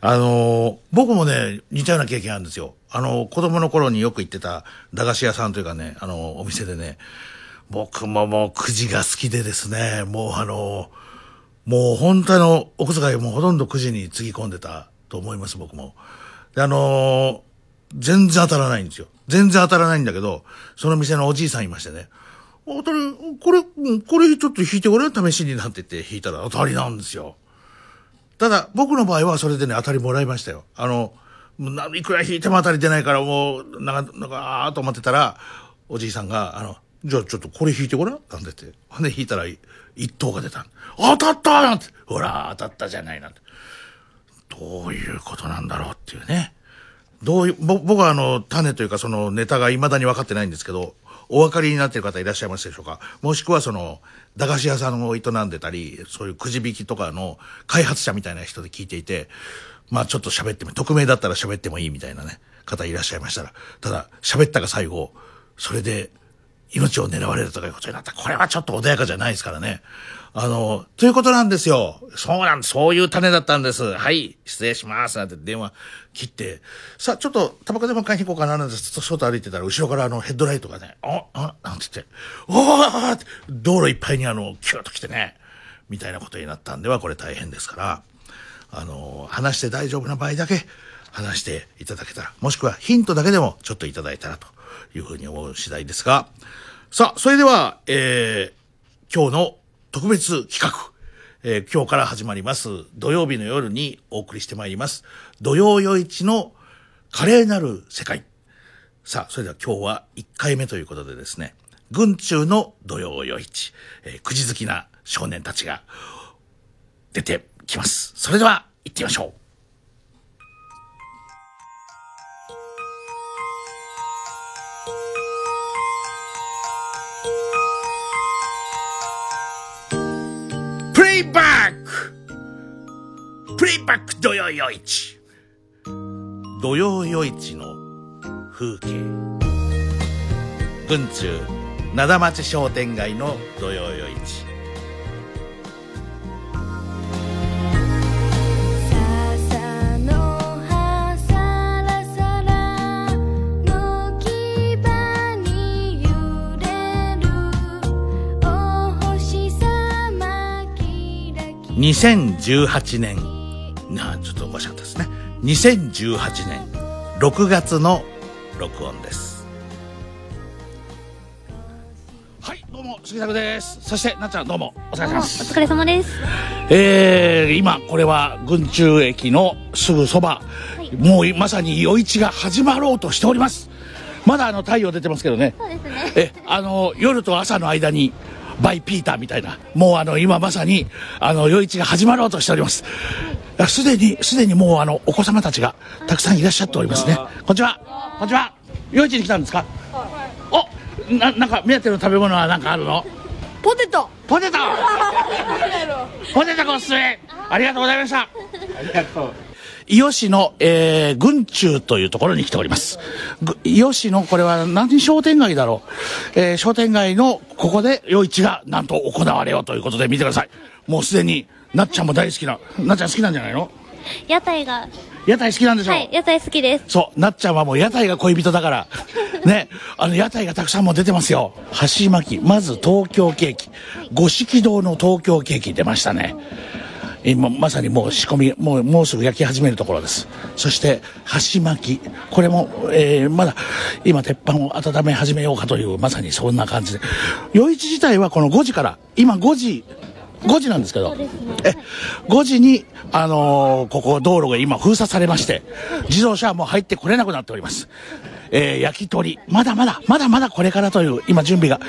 あの僕もね、似たような経験あるんですよ。あの子供の頃によく行ってた駄菓子屋さんというかね、あのお店でね、僕ももうくじが好きでですね、もうあのもう本当の、お小遣いもほとんどくじにつぎ込んでたと思います、僕も。で、あの全然当たらないんですよ。全然当たらないんだけど、その店のおじいさんいましてね、当たり、これ、これちょっと引いてごらん、試しになんてって引いたら当たりなんですよ。ただ、僕の場合はそれでね、当たりもらいましたよ。あの、いくら引いても当たり出ないから、もう、なんか、なんか、あーと思ってたら、おじいさんが、あの、じゃあちょっとこれ引いてごらんなんて言って。ほんで引いたら、一等が出た。当たったなんて。ほら、当たったじゃないなんて。どういうことなんだろうっていうね。どういう、僕はあの、種というかそのネタが未だに分かってないんですけど、お分かりになっている方いらっしゃいますでしょうか？もしくはその、駄菓子屋さんを営んでたり、そういうくじ引きとかの開発者みたいな人で聞いていて、まあちょっと喋っても、匿名だったら喋ってもいいみたいなね、方いらっしゃいましたら、ただ、喋ったが最後、それで、命を狙われるとかいうことになった、これはちょっと穏やかじゃないですからね。あの、ということなんですよ。そうなん。そういう種だったんです。はい、失礼します。なんて電話切って、さあ、ちょっとタバコでも買いに行こうかななんて、外歩いてたら、後ろからあのヘッドライトがね、あ、あ、なんて言って、おーって、道路いっぱいにあの、キューッと来てね、みたいなことになったんでは、これ大変ですから、あの、話して大丈夫な場合だけ話していただけたら、もしくはヒントだけでもちょっといただいたらというふうに思う次第ですが、さあ、それでは、えー、今日の特別企画、えー今日から始まります土曜日の夜にお送りしてまいります。土曜夜市の華麗なる世界。さあ、それでは今日は1回目ということでですね、軍中の土曜夜市、えーくじ好きな少年たちが出てきます。それでは行ってみましょう。プレイバック土曜夜市土曜夜市の風景。軍中灘町商店街の土曜夜市笹の葉さらさら軒場に揺れる。お星様キラキラ。2018年なあちょっとおかしかったですね。2018年6月の録音です。はいどうも杉作です。そしてなっちゃんどうもお疲れ様です。お疲れ様です。えー、今これは軍中駅のすぐそば、もうまさに夜市が始まろうとしております。まだあの太陽出てますけどね。そうですね。えあの夜と朝の間にバイピーターみたいな。もうあの今まさにあの夜市が始まろうとしております。あすでにすでにもうあのお子様たちがたくさんいらっしゃっておりますね。こんにちは。こんにちは。夜市に来たんですか？おななんか目当ての食べ物は何かあるの？ポテト。ポテト。ポテトごおすすめありがとうございました。ありがとう。伊予市の、えー、軍中というところに来ております。ぐ伊予市の、これは何商店街だろう？えー、商店街の、ここで夜市が、なんと行われようということで見てください。もうすでに、なっちゃんも大好きな、なっちゃん好きなんじゃないの？屋台が屋台好きなんでしょ？はい屋台好きですそう、なっちゃんはもう屋台が恋人だから。ね、あの屋台がたくさんもう出てますよ。箸巻き、まず東京ケーキ。五色堂の東京ケーキ出ましたね。今まさにもう仕込み、もう、もうすぐ焼き始めるところです。そして、箸巻き。これも、えー、まだ、今、鉄板を温め始めようかという、まさにそんな感じで。夜市自体はこの5時から、今5時、5時なんですけど、え、5時に、あのーここ道路が今封鎖されまして、自動車はもう入ってこれなくなっております。えー焼き鳥、まだまだ、まだまだこれからという、今準備が、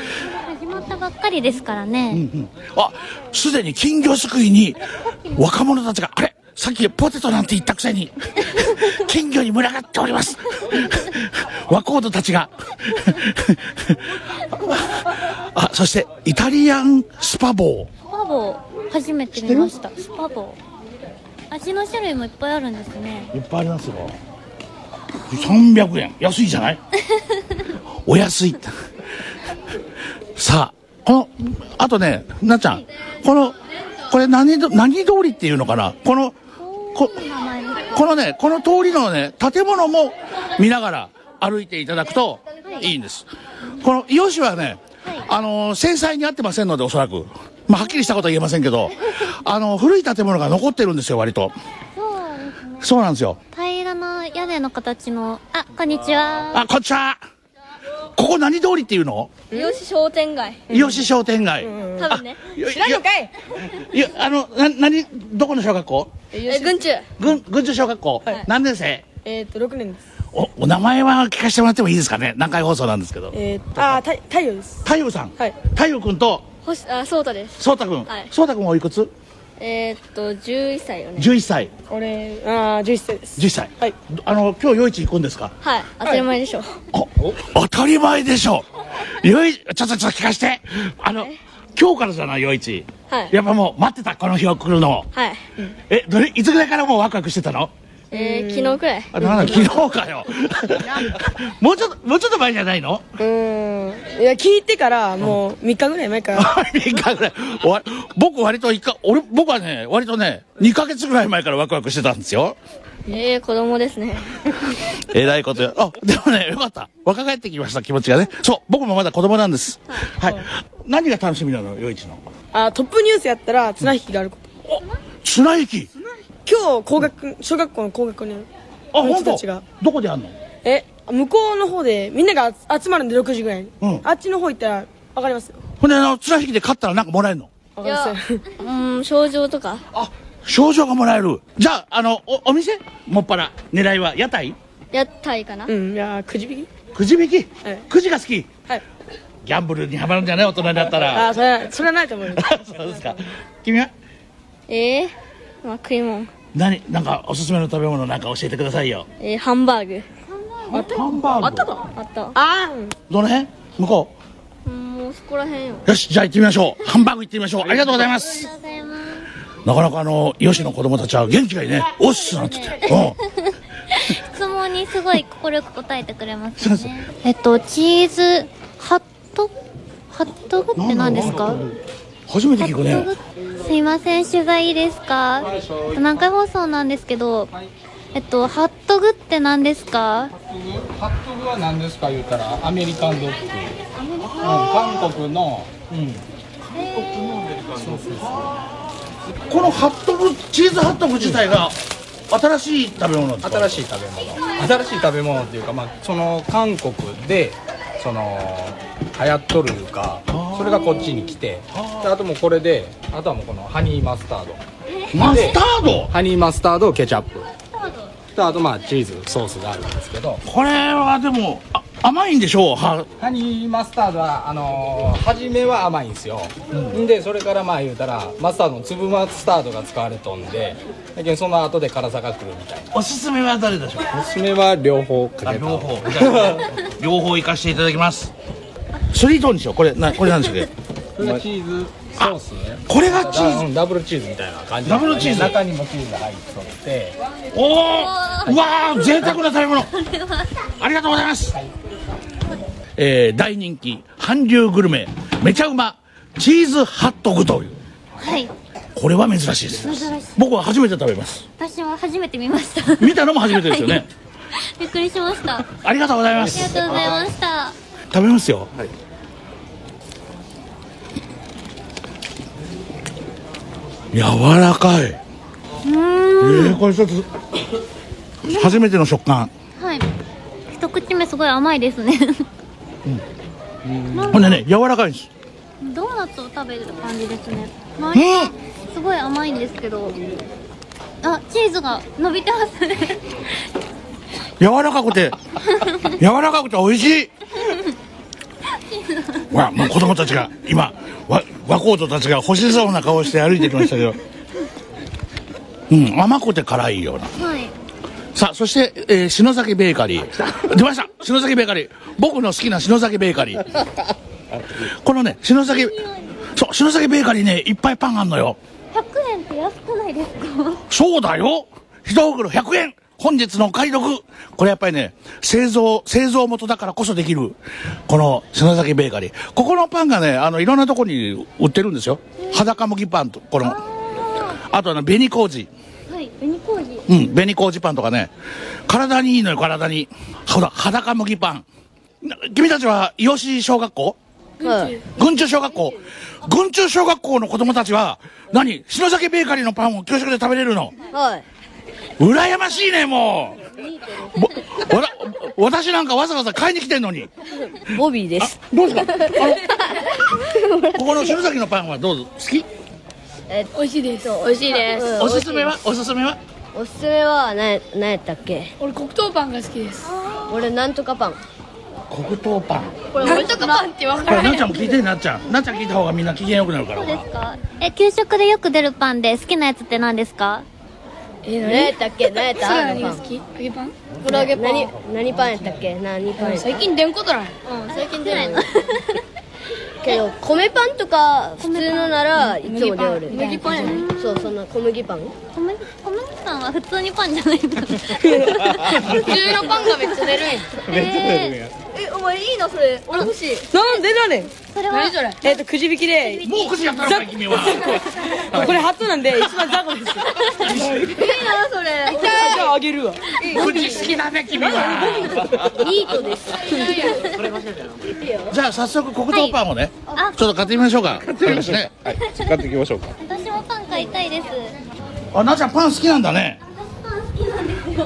始まったばっかかりですからね。あ、すでに金魚すくいに若者たちが、あれさっきポテトなんて言ったくせに、金魚に群がっております。若者たちが。あ、そして、イタリアンスパボスパボー、初めて見ました。スパボー。味の種類もいっぱいあるんですね。ー。いっぱいありますよ。300円。安いじゃない？お安い。さあ、この、あとね、なっちゃん、この、これ何ど、何通りっていうのかな？この、こ、このね、この通りのね、建物も見ながら歩いていただくといいんです。この伊予市はね、あのー、制裁に合ってませんので、おそらく。まあ、はっきりしたことは言えませんけど、あの、古い建物が残ってるんですよ、割と。そうなんですよ。平らな屋根の形の、あ、こんにちは。あ、こんにちは。ここ何通りっていうの？よし商店街伊予市商店街。多分ね。いや知らんのかいいや、あの、な、なに、どこの小学校？え軍中軍、軍中小学校。何年生？えっと6年ですお、お名前は聞かせてもらってもいいですかね？南海放送なんですけど。えっとあ太太陽です太陽さん。はい太陽くんと、星あそうたです。そうたくん。はい。そうたくんおいくつ？えっと11歳よね ?11 歳。俺あ11歳です。10歳。はい。あの、今日夜市行くんですか？はい。当たり前でしょ。あ当たり前でしょ。夜市、ちょっとちょっと聞かせて。あの、今日からじゃない夜市。はい。やっぱもう待ってた、この日を来るの。はい。え、どれ、いつぐらいからもうワクワクしてたの？えー昨日くらいあ、なんだ、昨日かよ。もうちょっと、もうちょっと前じゃないの？うーんいや聞いてからもう3日ぐらい前から 3日ぐらい。わ僕割と一回、俺、僕はね、割とね、2ヶ月ぐらい前からワクワクしてたんですよ。ええ子供ですね えらいことや。あ、でもね、よかった。若返ってきました、気持ちがね。そう、僕もまだ子供なんです。はい。何が楽しみなの、夜市の？あトップニュースやったら綱引きがあること綱引き？今日工学小学校の工学にあの本当？人たちが。どこでやんの？え向こうの方でみんなが集集まるんで6時ぐらいに、うん。あっちの方行ったら分かりますよ。ほんで、あの、綱引きで勝ったらなんかもらえるの？分かりますようん症状とか。あ、賞状がもらえる。じゃあ、あの、お、お店？もっぱら、狙いは屋台？やったいかな？うんいやくじ引き。くじ引き、はいくじが好き？はい。ギャンブルにハマるんじゃない？大人になったら。あそれはそれはないと思うよ。そうですか。君は？ええまあ食い物何なんかおすすめの食べ物なんか教えてくださいよ。えー、ハンバーグハンバーグ。あったあったあどの辺？向こあもうそこらへんよう。よし、じゃあ行ってみましょう。ハンバーグ行ってみましょう。ありがとうございます。ありがとうございます。なかなかあの、ヨシの子供たちは元気がいいね。おっすなんて言って。うん。質問にすごい快く答えてくれますよね。えっと、チーズ、ハット、ハットグって何ですか？初めて聞くね。グすいません、取材いいですか？南海放送なんですけど、えっと、ハットグって何ですか？ハットグは何ですか言うたらアメリカンドッグ、うん、韓国のこのハットグ、チーズハットグ自体が新しい食べ物なんですか新しい食べ物。新しい食べ物っていうか、まあ、その韓国でその流行っとるいうかそれがこっちに来てであともうこれであとはもうこのハニーマスタードマスタードハニーマスタードケチャップ。であとまあチーズソースがあるんですけど。これはでも、あ甘いんでしょう？は、ハニーマスタードはあのー初めは甘いんですよ、ん、でそれからまあ言うたらマスタードの粒マスタードが使われとんでだけどその後で辛さが来るみたいな。おすすめは誰でしょう？おすすめは両方かけた両方。両方行かせていただきます。スリートーンでしょこれ、な、これなんでしょうっけこれがチーズソースこれがチーズ。うんダブルチーズみたいな感じ。ダブルチーズ？中にもチーズが入っとって。おおうわー贅沢な食べ物。ありがとうございます、えー、大人気韓流グルメ。めちゃうま。チーズハットグという。はい。これは珍しいです。珍しい。僕は初めて食べます。私も初めて見ました。見たのも初めてですよね、はい。びっくりしました。あありがとうございまりすがとうございました。食べますよ、柔らかいえー、これちょっと初めての食感はい。一口目すごい甘いですね。ほんでね柔らかいんですドーナツを食べる感じですね。う周りがすごい甘いんですけど。あ、チーズが伸びてますね。柔らかくて 柔らかくて美味しい。ほらもう子供たちが今若人たちが欲しそうな顔して歩いてきましたけど。うん甘くて辛いような。はい。さあそして、えー篠崎ベーカリー。出ました。篠崎ベーカリー。僕の好きな篠崎ベーカリー。このね篠崎そう篠崎ベーカリーねいっぱいパンあんのよ。100円って安くないですか？そうだよ。一袋100円本日のお買い得これやっぱりね製造製造元だからこそできるこの篠崎ベーカリー。ここのパンがねあのいろんなとこに売ってるんですよ。裸麦パンとこの。あとはね紅麹はい紅麹うん紅麹パンとかね。体にいいのよ体に。ほら裸麦パン。な君たちは伊予市小学校？軍中小学校。軍中小学校の子供たちは何？篠崎ベーカリーのパンを給食で食べれるの？はい羨ましいねもう。ぼわた私なんかわざわざ買いに来てんのに。ボビーです。どうですか？ここの篠崎のパンはどうぞ。好き？美味しいです。美味しいです。おすすめは？おすすめは？おすすめは何何やったっけ？俺黒糖パンが好きです。俺なんとかパン。黒糖パン。これなんとかパンってわこからないれなっちゃんも聞いてなっちゃん。なっちゃん聞いた方がみんな機嫌よくなるから。そうですか？え給食でよく出るパンで好きなやつって何ですか？え何？やったっけ？何やった？何が好き？揚げパン黒揚げパン。何？何パンやったっけ？何パン最近出んことない。うん最近出ないの けど米パンとか普通のならいつも出おる麦パン。やねそうそんな小麦パン？小麦小麦パンは普通にパンじゃないの 普通のパンがめっちゃ出るんや。ええお前いいなそれ。俺欲しい。なんでだねん？ー、それは？何それ？え？っとくじ引きで。もうくじやったのかい君は。これ初なんで一番雑魚ですいいなそれ。じゃああげるわ。くじ好きだね君は。ニートですじゃあ早速黒糖パンをね、あちょっと買ってみましょうか。買いますねはい買っていきましょうか。私もパン買いたいです。あなっちゃんパン好きなんだね。パン好きなんですよ。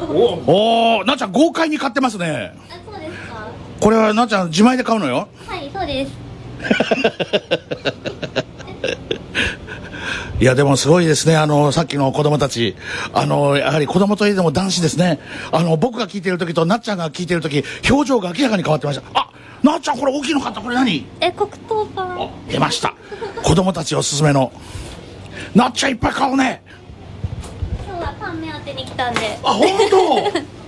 おおなっちゃん豪快に買ってますね。あそうですか。これはなっちゃん自前で買うのよ。はいそうです。いやでもすごいですね。あのさっきの子供たち。あのやはり子供といえども男子ですね。あの僕が聞いてる時となっちゃんが聞いてる時表情が明らかに変わってました。あなっちゃんこれ大きいの買った。これ何？え黒糖パン。あ出ました。子供たちおすすめの。なっちゃんいっぱい買うね。今日はパン目当てに来たんで。あ本当？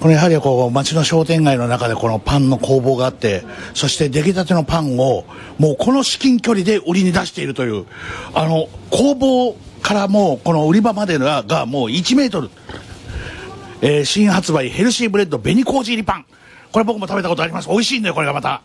これやはりこう街の商店街の中でこのパンの工房があってそして出来たてのパンをもうこの至近距離で売りに出しているというあの工房からもうこの売り場までががもう1メートル、えー新発売ヘルシーブレッド紅麹入りパンこれ僕も食べたことあります。美味しいんだよこれがまた。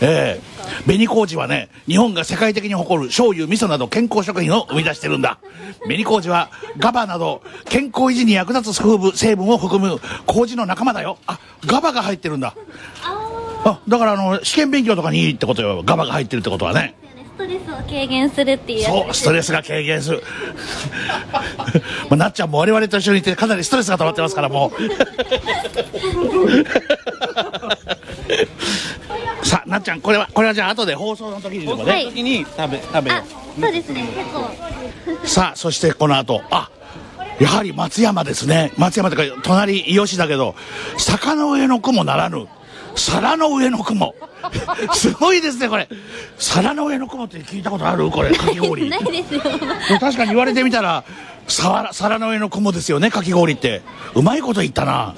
ええ。紅麹はね日本が世界的に誇る醤油味噌など健康食品を生み出してるんだ。紅麹はガバなど健康維持に役立つ成分成分を含む麹の仲間だよ。あガバが入ってるんだ。あだからあの試験勉強とかにいいってことよ。ガバが入ってるってことはね。ストレスを軽減するっていうそうストレスが軽減する。まあなっちゃんも我々と一緒にいてかなりストレスが溜まってますからもう さあなっちゃんこれはこれはじゃあ後で放送の時にでもね、はい。時に食べ食べよあそうですね。結構。さあそしてこの後。あやはり松山ですね。松山というか隣伊予市だけど坂の上の雲ならぬ皿の上の雲。すごいですねこれ。皿の上の雲って聞いたことある？これかき氷。ないですよ。確かに言われてみたら皿皿の上の雲ですよねかき氷って。うまいこと言ったな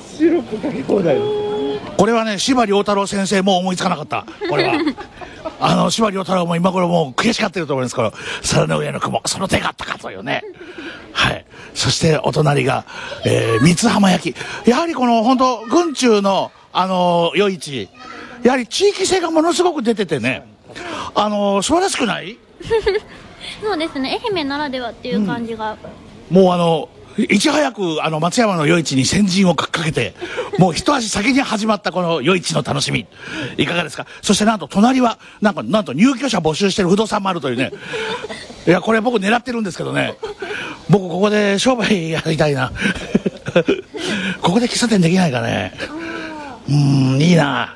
これはね司馬遼太郎先生も思いつかなかった。これは。あの司馬遼太郎も今頃もう悔しがってると思いますから皿の上の雲その手があったかというね。はい。そしてお隣が、えー、三津浜焼き。やはりこの本当軍中のあの夜市。やはり地域性がものすごく出ててね。あの素晴らしくない？そうですね。愛媛ならではっていう感じが、もうあの、いち早くあの松山の夜市に先陣をかけて、もう一足先に始まったこの夜市の楽しみ、いかがですか？そしてなんと隣は、なんか、なんと入居者募集してる不動産もあるというね。いや、これ僕狙ってるんですけどね。僕ここで商売やりたいな。ここで喫茶店できないかね。うーん、いいな。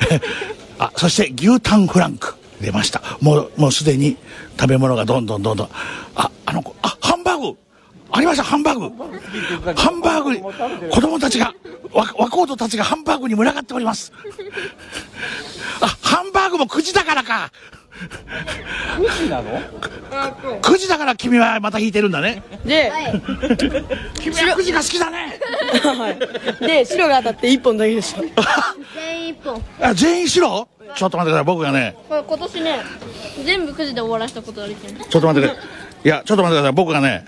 あ、そして牛タンフランク出ました。もう、もうすでに食べ物がどんどんどんどん。あ、あの子、あ、ハンバーグありました、ハンバーグハンバーグに、子供たちが、わ若人たちがハンバーグに群がっております。あ、ハンバーグも9時だからか。9時なの？9時だから君はまた引いてるんだね。で、君は9時が好きだね。はい。で、白が当たって1本だけでした。全員一本。あ、全員白？ちょっと待ってください。僕がね、これ今年ね、全部9時で終わらしたことができる。ちょっと待ってください。いや、ちょっと待ってください。僕がね、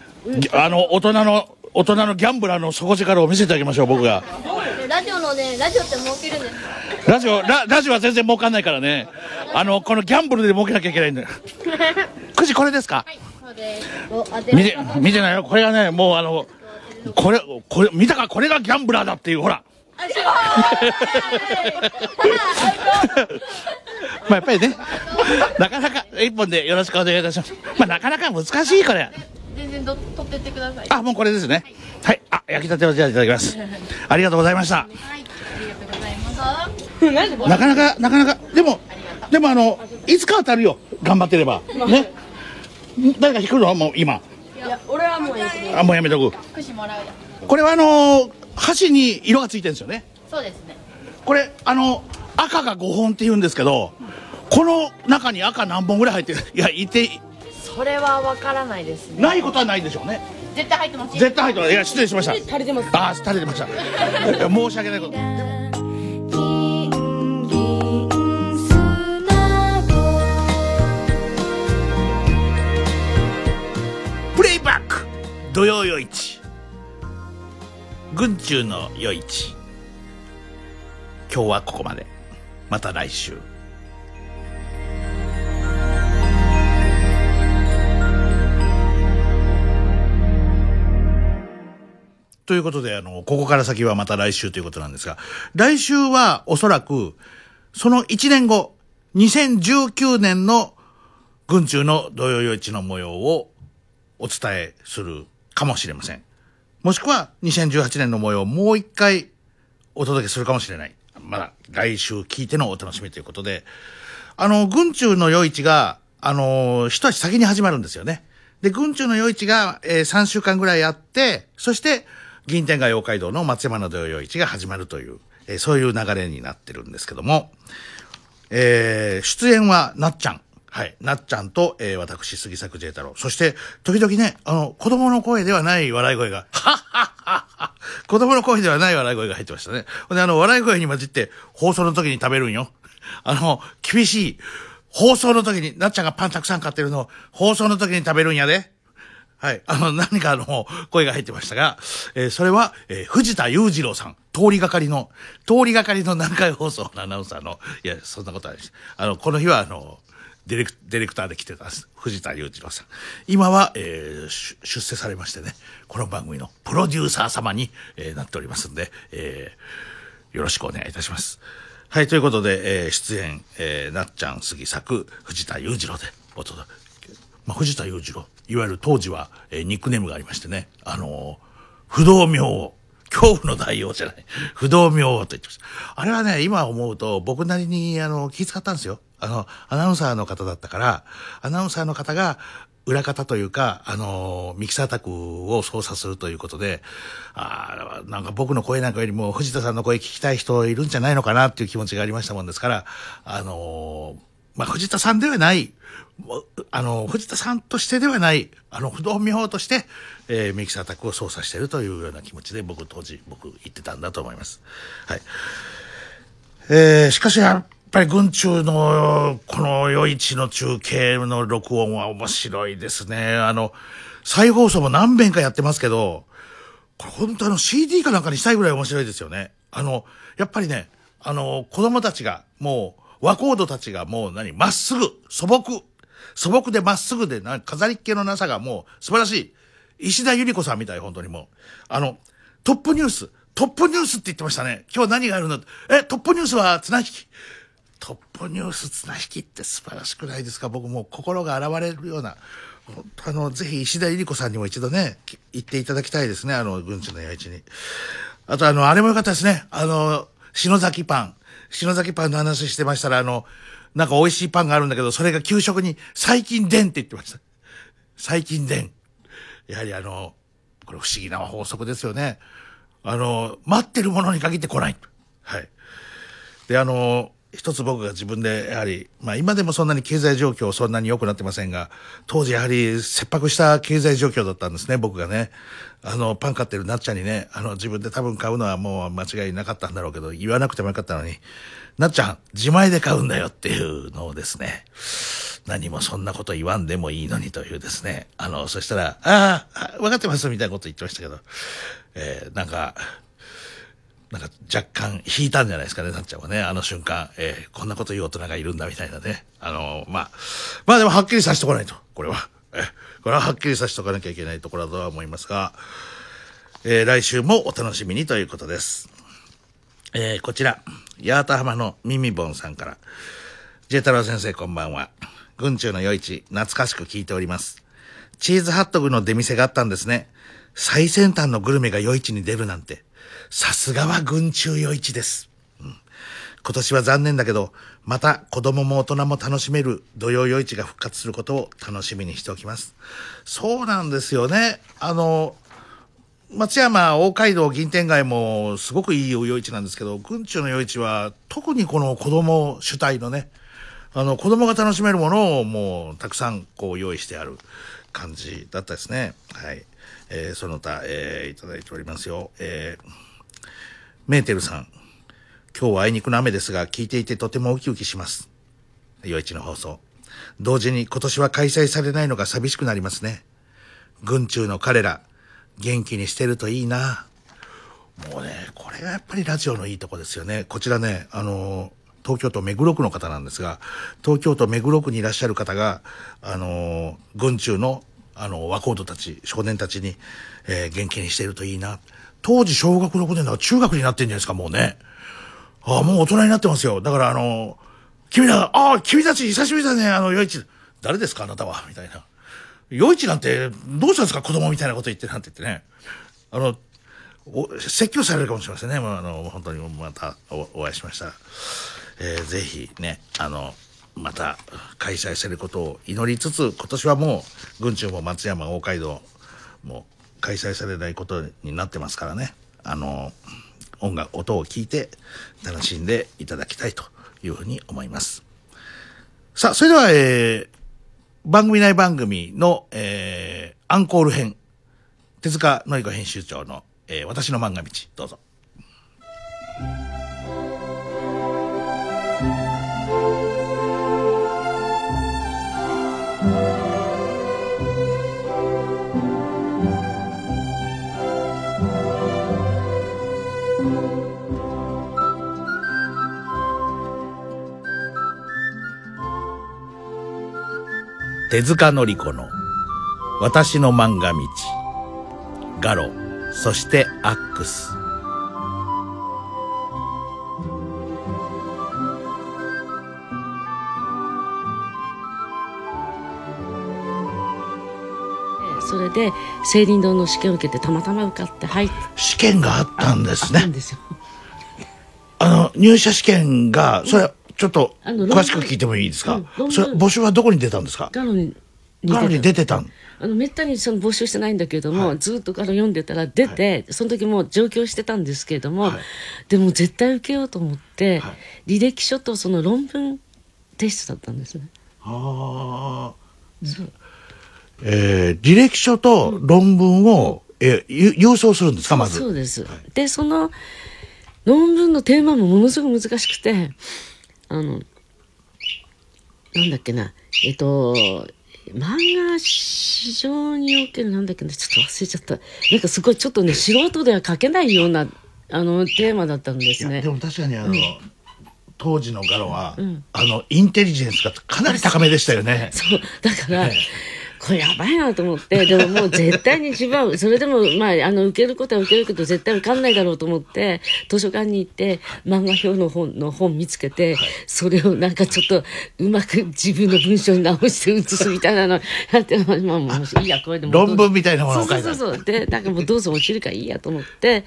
あの、大人の、大人のギャンブラーの底力を見せてあげましょう、僕が。でラジオのね、ラジオって儲けるんです。ラジオ、ララジオは全然儲かんないからね。あの、このギャンブルで儲けなきゃいけないんだよ。9時これですか？そうです。見て、見てないよ。これがね、もうあの、これ、これ、見たかこれがギャンブラーだっていう、ほら。まあやっぱりね、なかなか一本でよろしくお願いいたします。まあなかなか難しいこれ。全然ど取ってってください。あ、もうこれですね。はい。あ、焼きたてをじゃあいただきます。ありがとうございました。ありがとうございます。なかなか、なかなか、でも、でもあの、いつか当たるよ。頑張ってれば。ね。誰か引くの？もう今。いや、俺はもういいです。あ、もうやめとく。串もらうよ。これはあの、箸に色がついてるんですよね。そうですね。これ、あの、赤が5本って言うんですけど、この中に赤何本ぐらい入ってる？いや、いて、それはわからないですねないことはないでしょうね。絶対入ってます。絶対入ってます。いや、失礼しました。足りてます。ああ、垂れてました。申し訳ないこと。プレイバック土曜夜市軍中の夜市今日はここまでまた来週ということで、あの、ここから先はまた来週ということなんですが、来週はおそらく、その1年後、2019年の軍中の土曜夜市の模様をお伝えするかもしれません。もしくは2018年の模様をもう一回お届けするかもしれない。まだ来週聞いてのお楽しみということで、あの、軍中の夜市が、あの、一足先に始まるんですよね。で、軍中の夜市が、えー3週間ぐらいあって、そして、銀天街妖怪堂の松山の土曜市が始まるという、えーそういう流れになってるんですけども、えー出演はなっちゃん。はい。なっちゃんと、えー私、杉作 J 太郎。そして、時々ね、あの、子供の声ではない笑い声が、はっはっはっは子供の声ではない笑い声が入ってましたね。ほんで、あの、笑い声に混じって、放送の時に食べるんよ。あの、厳しい。放送の時に、なっちゃんがパンたくさん買ってるのを、放送の時に食べるんやで。はい。あの、何かあの、声が入ってましたが、えーそれは、えー藤田裕次郎さん、通りがかりの、通りがかりの南海放送のアナウンサーの、いや、そんなことないです。あの、この日は、あの、ディレク、ディレクターで来てたんです。藤田裕次郎さん。今は、えー出世されましてね、この番組のプロデューサー様に、えーなっておりますんで、えーよろしくお願いいたします。はい、ということで、えー出演、えーなっちゃん、杉作、藤田裕次郎でお届け。まあ、藤田裕次郎、いわゆる当時は、えニックネームがありましてね、あの不動明王、恐怖の大王じゃない、不動明王と言ってました。あれはね、今思うと僕なりに、あの、気遣ったんですよ。あの、アナウンサーの方だったから、アナウンサーの方が、裏方というか、あの、ミキサー卓を操作するということで、あーなんか僕の声なんかよりも藤田さんの声聞きたい人いるんじゃないのかなっていう気持ちがありましたもんですから、あのまあ、藤田さんではない、あの、藤田さんとしてではない、あの、不動明王として、えーミキサー卓を操作しているというような気持ちで僕当時、僕言ってたんだと思います。はい。えーしかしやっぱり軍中のこの夜市の中継の録音は面白いですね。あの、再放送も何遍かやってますけど、これ本当あの CD かなんかにしたいぐらい面白いですよね。あの、やっぱりね、あの、子供たちがもう、和コードたちがもう何、まっすぐ、素朴、素朴でまっすぐでな、飾りっ気のなさがもう素晴らしい。石田ゆり子さんみたい、本当にもう。あの、トップニュース、トップニュースって言ってましたね。今日何があるのえ、トップニュースは綱引き。トップニュース綱引きって素晴らしくないですか？僕もう心が洗われるような。あの、ぜひ石田ゆり子さんにも一度ね、行っていただきたいですね。あの、軍地の八市に。あとあの、あれもよかったですね。あの、篠崎パン。篠崎パンの話してましたら、あの、なんか美味しいパンがあるんだけど、それが給食に最近でんって言ってました。最近でん。やはりあの、これ不思議な法則ですよね。あの、待ってるものに限って来ない。はい。で、あの、一つ僕が自分でやはり、まあ今でもそんなに経済状況そんなに良くなってませんが、当時やはり切迫した経済状況だったんですね、僕がね。あの、パン買ってるなっちゃんにね、あの、自分で多分買うのはもう間違いなかったんだろうけど、言わなくてもよかったのに、なっちゃん、自前で買うんだよっていうのをですね、何もそんなこと言わんでもいいのにというですね、あの、そしたら、ああ、分かってますみたいなこと言ってましたけど、えーなんか、なんか若干引いたんじゃないですかね、なっちゃんはね、あの瞬間、えーこんなこと言う大人がいるんだみたいなね。あのまあ、まあでもはっきりさせておかないと、これは。えーこれははっきりさせておかなきゃいけないところだとは思いますが、えー来週もお楽しみにということです。えーこちら、八幡浜のミミボンさんから、ジェ太郎先生こんばんは。軍中の夜市、懐かしく聞いております。チーズハットグの出店があったんですね。最先端のグルメが夜市に出るなんて。さすがは軍中夜市です。今年は残念だけど、また子供も大人も楽しめる土曜夜市が復活することを楽しみにしておきます。そうなんですよね。あの、松山大街道銀天街もすごくいい夜市なんですけど、軍中の夜市は特にこの子供主体のね、あの子供が楽しめるものをもうたくさんこう用意してある感じだったですね。はい。えーその他、えーいただいておりますよ。えーメーテルさん。今日はあいにくの雨ですが、聞いていてとてもウキウキします。夜市の放送。同時に今年は開催されないのが寂しくなりますね。軍中の彼ら、元気にしてるといいな。もうね、これがやっぱりラジオのいいとこですよね。こちらね、あの、東京都目黒区の方なんですが、東京都目黒区にいらっしゃる方が、あの、軍中の、あの、若人たち、少年たちに、えー元気にしてるといいな。当時小学6年だから中学になってんじゃないですか、もうね。ああ、もう大人になってますよ。だからあの、君ら、ああ、君たち久しぶりだね、あの、夜市。誰ですか、あなたは？みたいな。夜市なんて、どうしたんですか、子供みたいなこと言ってなんて言ってね。あの、お説教されるかもしれませんね。もうあの、本当にまたおお会いしました。えーぜひね、あの、また開催されることを祈りつつ、今年はもう、軍中も松山、大街道も開催されないことになってますからね。あの、音楽、音を聴いて楽しんでいただきたいというふうに思います。さあ、それでは、えー、番組内番組の、えー、アンコール編、手塚のり子編集長の、えー私の漫画道、どうぞ。手塚のり子の私の漫画道ガロそしてアックス。それで青林堂の試験を受けてたまたま受かって入っ試験があったんですね。あったんですよ。あの入社試験がそれちょっと詳しく聞いてもいいですか、うんそれ募集はどこに出たんですか？ガロにガロに出てた。ん？あのめったにその募集してないんだけれども、ずっとガロ読んでたら出て、その時もう上京してたんですけれども、でも絶対受けようと思って、履歴書とその論文提出だったんですね。あえー履歴書と論文を、えーゆ郵送するんですか？まず。そうです、でその論文のテーマもものすごく難しくてあのなんだっけな。えっと漫画市場におけるなんだっけな。ちょっと忘れちゃった。なんかすごいちょっとね素人では書けないようなあのテーマだったんですね。でも確かにあの、うん。当時のガロは、うん。あのインテリジェンスがかなり高めでしたよね。そう。だから、これやばいなと思って、でももう絶対に自分は、それでも、まあ、あの、受けることは受けるけど、絶対受かんないだろうと思って、図書館に行って、漫画表の本の本見つけて、それをなんかちょっと、うまく自分の文章に直して写すみたいなのやって、まあ、もういいや、これでも。論文みたいなものを書いてそうそうそう。で、なんかもうどうぞ落ちるからいいやと思って、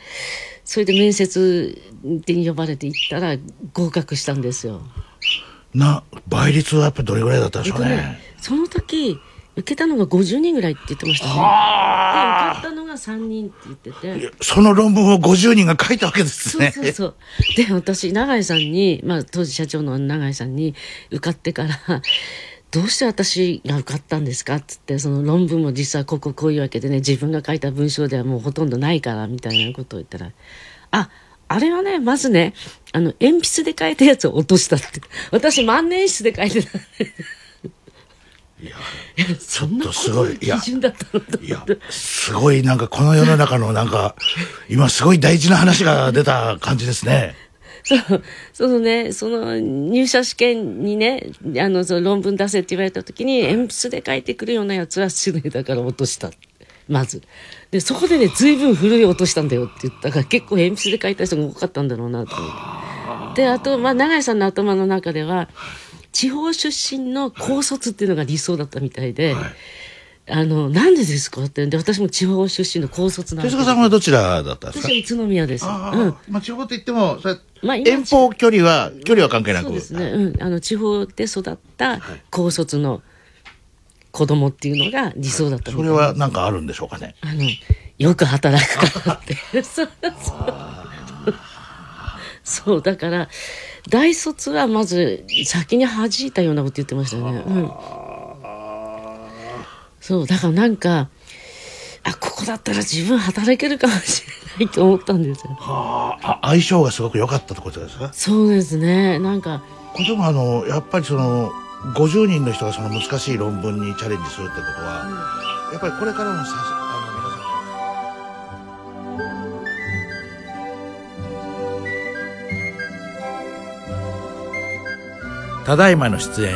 それで面接に呼ばれて行ったら合格したんですよ。な倍率はやっぱりどれぐらいだったんでしょうねその時受けたのが50人ぐらいって言ってましたね。で、受かったのが3人って言ってて。その論文を50人が書いたわけですそうね。そうそう。で、私、永井さんに、まあ、当時社長の永井さんに受かってから、どうして私が受かったんですかっつって、その論文も実はこここういうわけでね、自分が書いた文章ではもうほとんどないから、みたいなことを言ったら、あ、あれはね、まずね、あの、鉛筆で書いたやつを落としたって。私、万年筆で書いてた。いや、そんなすごいいやすごいなんかこの世の中のなんか、今すごい大事な話が出た感じですね。そう、そのね、その入社試験にね、あの、その論文出せって言われた時に、鉛筆で書いてくるようなやつは失礼だから落とした。まず。で、そこでね、随分古い落としたんだよって言ったから、結構鉛筆で書いた人が多かったんだろうなと思って。で、あと、まあ、永井さんの頭の中では、地方出身の高卒っていうのが理想だったみたいで、あの、なんでですかって。で、私も地方出身の高卒なんで手塚さんはどちらだったんですか？私は宇都宮です。あうん。まあ地方と言っても、それまあ今遠方距離は、距離は関係なく。そうですね、うん、あの地方で育った高卒の子供っていうのが理想だったみたいそれはなんかあるんでしょうかね？あのよく働くからって そうだから大卒はまず先に弾いたようなこと言ってましたよね、うん、そうだからなんかあここだったら自分働けるかもしれないと思ったんですよ。あ。相性がすごく良かったってことですか？そうですね。なんかこれでもあのやっぱりその50人の人がその難しい論文にチャレンジするってことは、やっぱりこれからのさただいまの出演。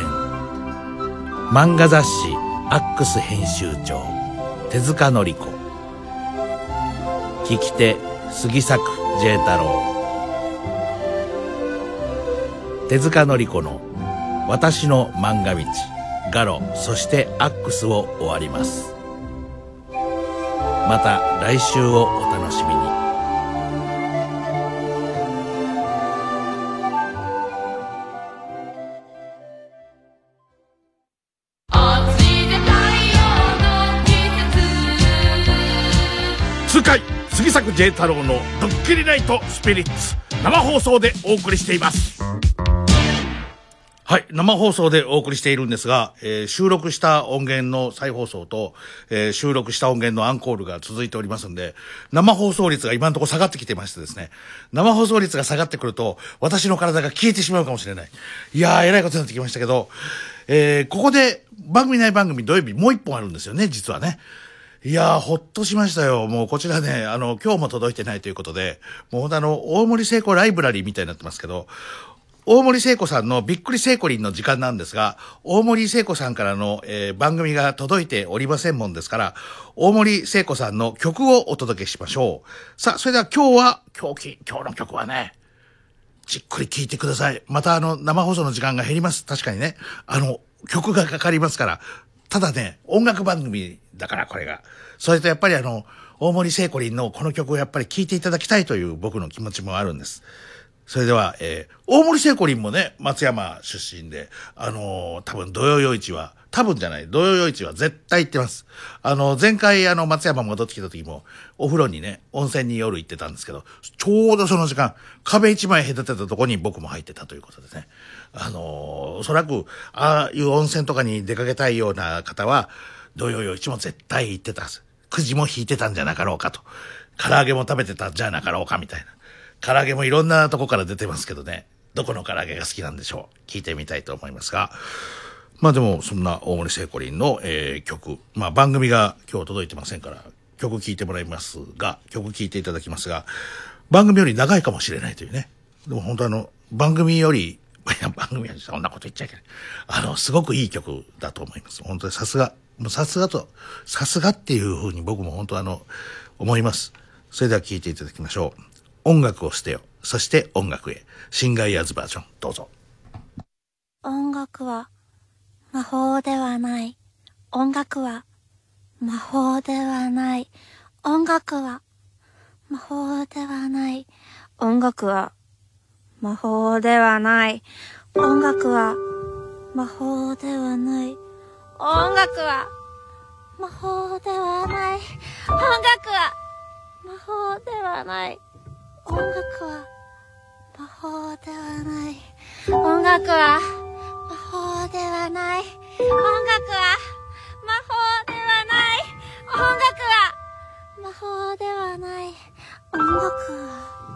漫画雑誌アックス編集長手塚典子。聞き手杉作 J 太郎。手塚典子の「私の漫画道」ガロそしてアックスを終わります。また来週をお楽し。み J 太郎の「ドッキリナイトスピリッツ」生放送でお送りしています。はい生放送でお送りしているんですが、えー収録した音源の再放送と、えー収録した音源のアンコールが続いておりますんで生放送率が今のところ下がってきてましてですね。生放送率が下がってくると私の体が消えてしまうかもしれない。いやーえらいことになってきましたけど、えーここで番組内番組土曜日もう一本あるんですよね実はね。いやー、ほっとしましたよ。もうこちらね、あの、今日も届いてないということで、もうあの、大森聖子ライブラリーみたいになってますけど、大森聖子さんのびっくり聖子林の時間なんですが、大森聖子さんからの、えー番組が届いておりませんもんですから、大森聖子さんの曲をお届けしましょう。さあ、それでは今日は、今日、今日の曲はね、じっくり聴いてください。またあの、生放送の時間が減ります。確かにね。あの、曲がかかりますから。ただね、音楽番組だから、これが。それとやっぱりあの、大森聖子林のこの曲をやっぱり聴いていただきたいという僕の気持ちもあるんです。それでは、えー大森聖子林もね、松山出身で、あのー多分土曜夜市は、多分じゃない、土曜夜市は絶対行ってます。あの、前回あの、松山戻ってきた時も、お風呂にね、温泉に夜行ってたんですけど、ちょうどその時間、壁一枚隔てたとこに僕も入ってたということでね。あのおそらく、ああいう温泉とかに出かけたいような方は、土曜夜市も絶対行ってた。くじも引いてたんじゃなかろうかと。唐揚げも食べてたんじゃなかろうかみたいな。唐揚げもいろんなとこから出てますけどね。どこの唐揚げが好きなんでしょう聞いてみたいと思いますが。まあでも、そんな大森聖子林の、えー曲。まあ番組が今日届いてませんから、曲聴いてもらいますが、曲聴いていただきますが、番組より長いかもしれないというね。でも本当あの、番組より、いや、番組よりそんなこと言っちゃいけない。あの、すごくいい曲だと思います。本当にさすが、もうさすがと、さすがっていうふうに僕も本当あの、思います。それでは聴いていただきましょう。音楽を捨てよ。そして音楽へ。シンガイアズバージョン。どうぞ。音楽は魔法ではない。音楽は魔法ではない。音楽は魔法ではない。音楽は魔法ではない。音楽は魔法ではない。音楽は魔法ではない。音楽は魔法ではない。音楽は魔法ではない。音楽は法ではない。音楽は魔法ではない。音楽は魔法ではない。音楽は。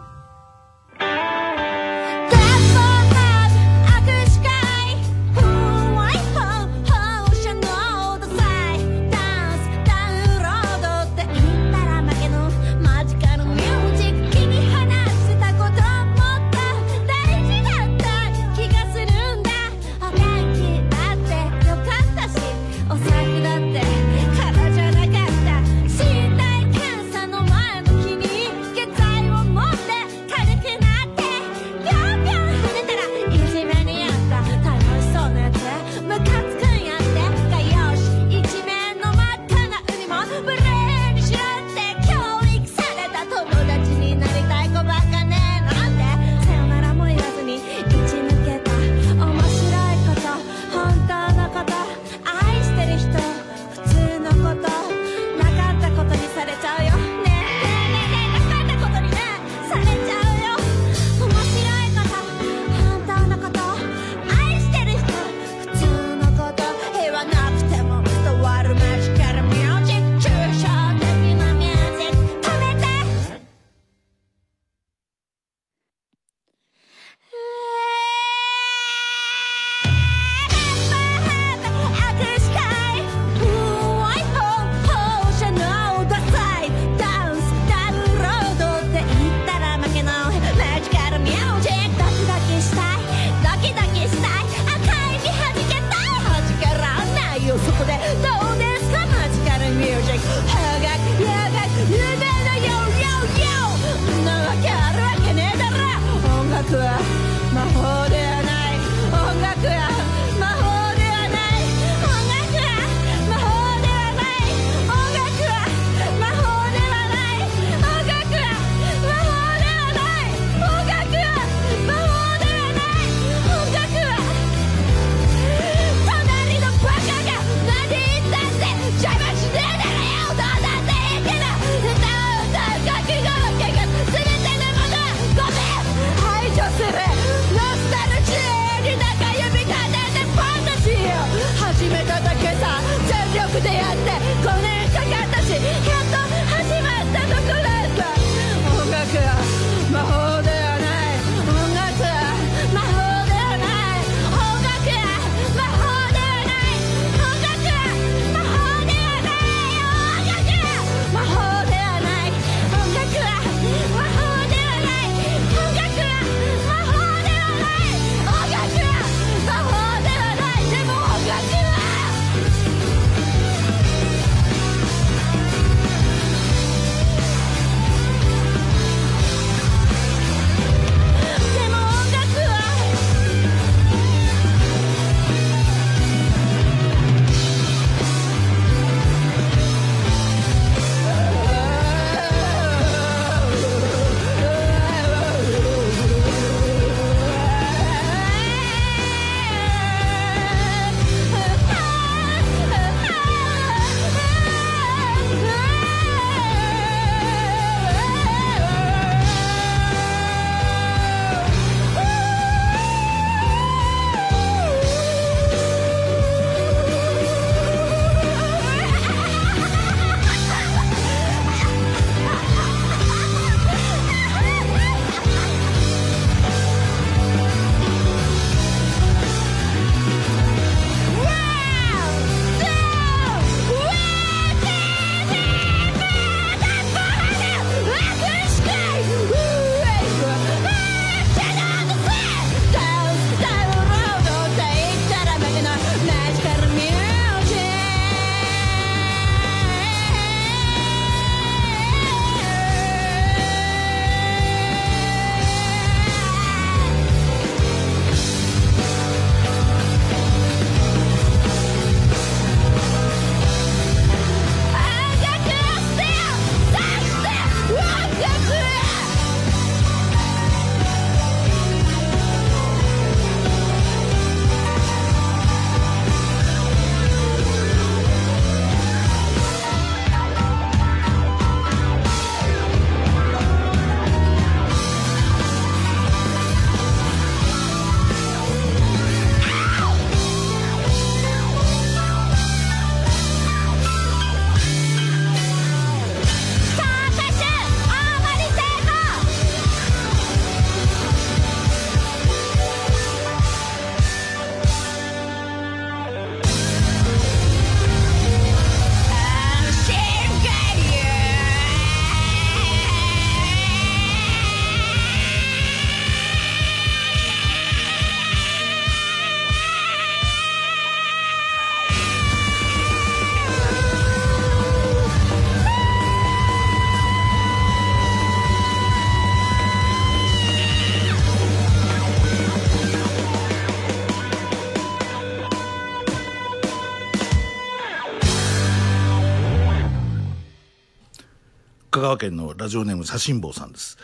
県のラジオネーム写真坊さんです。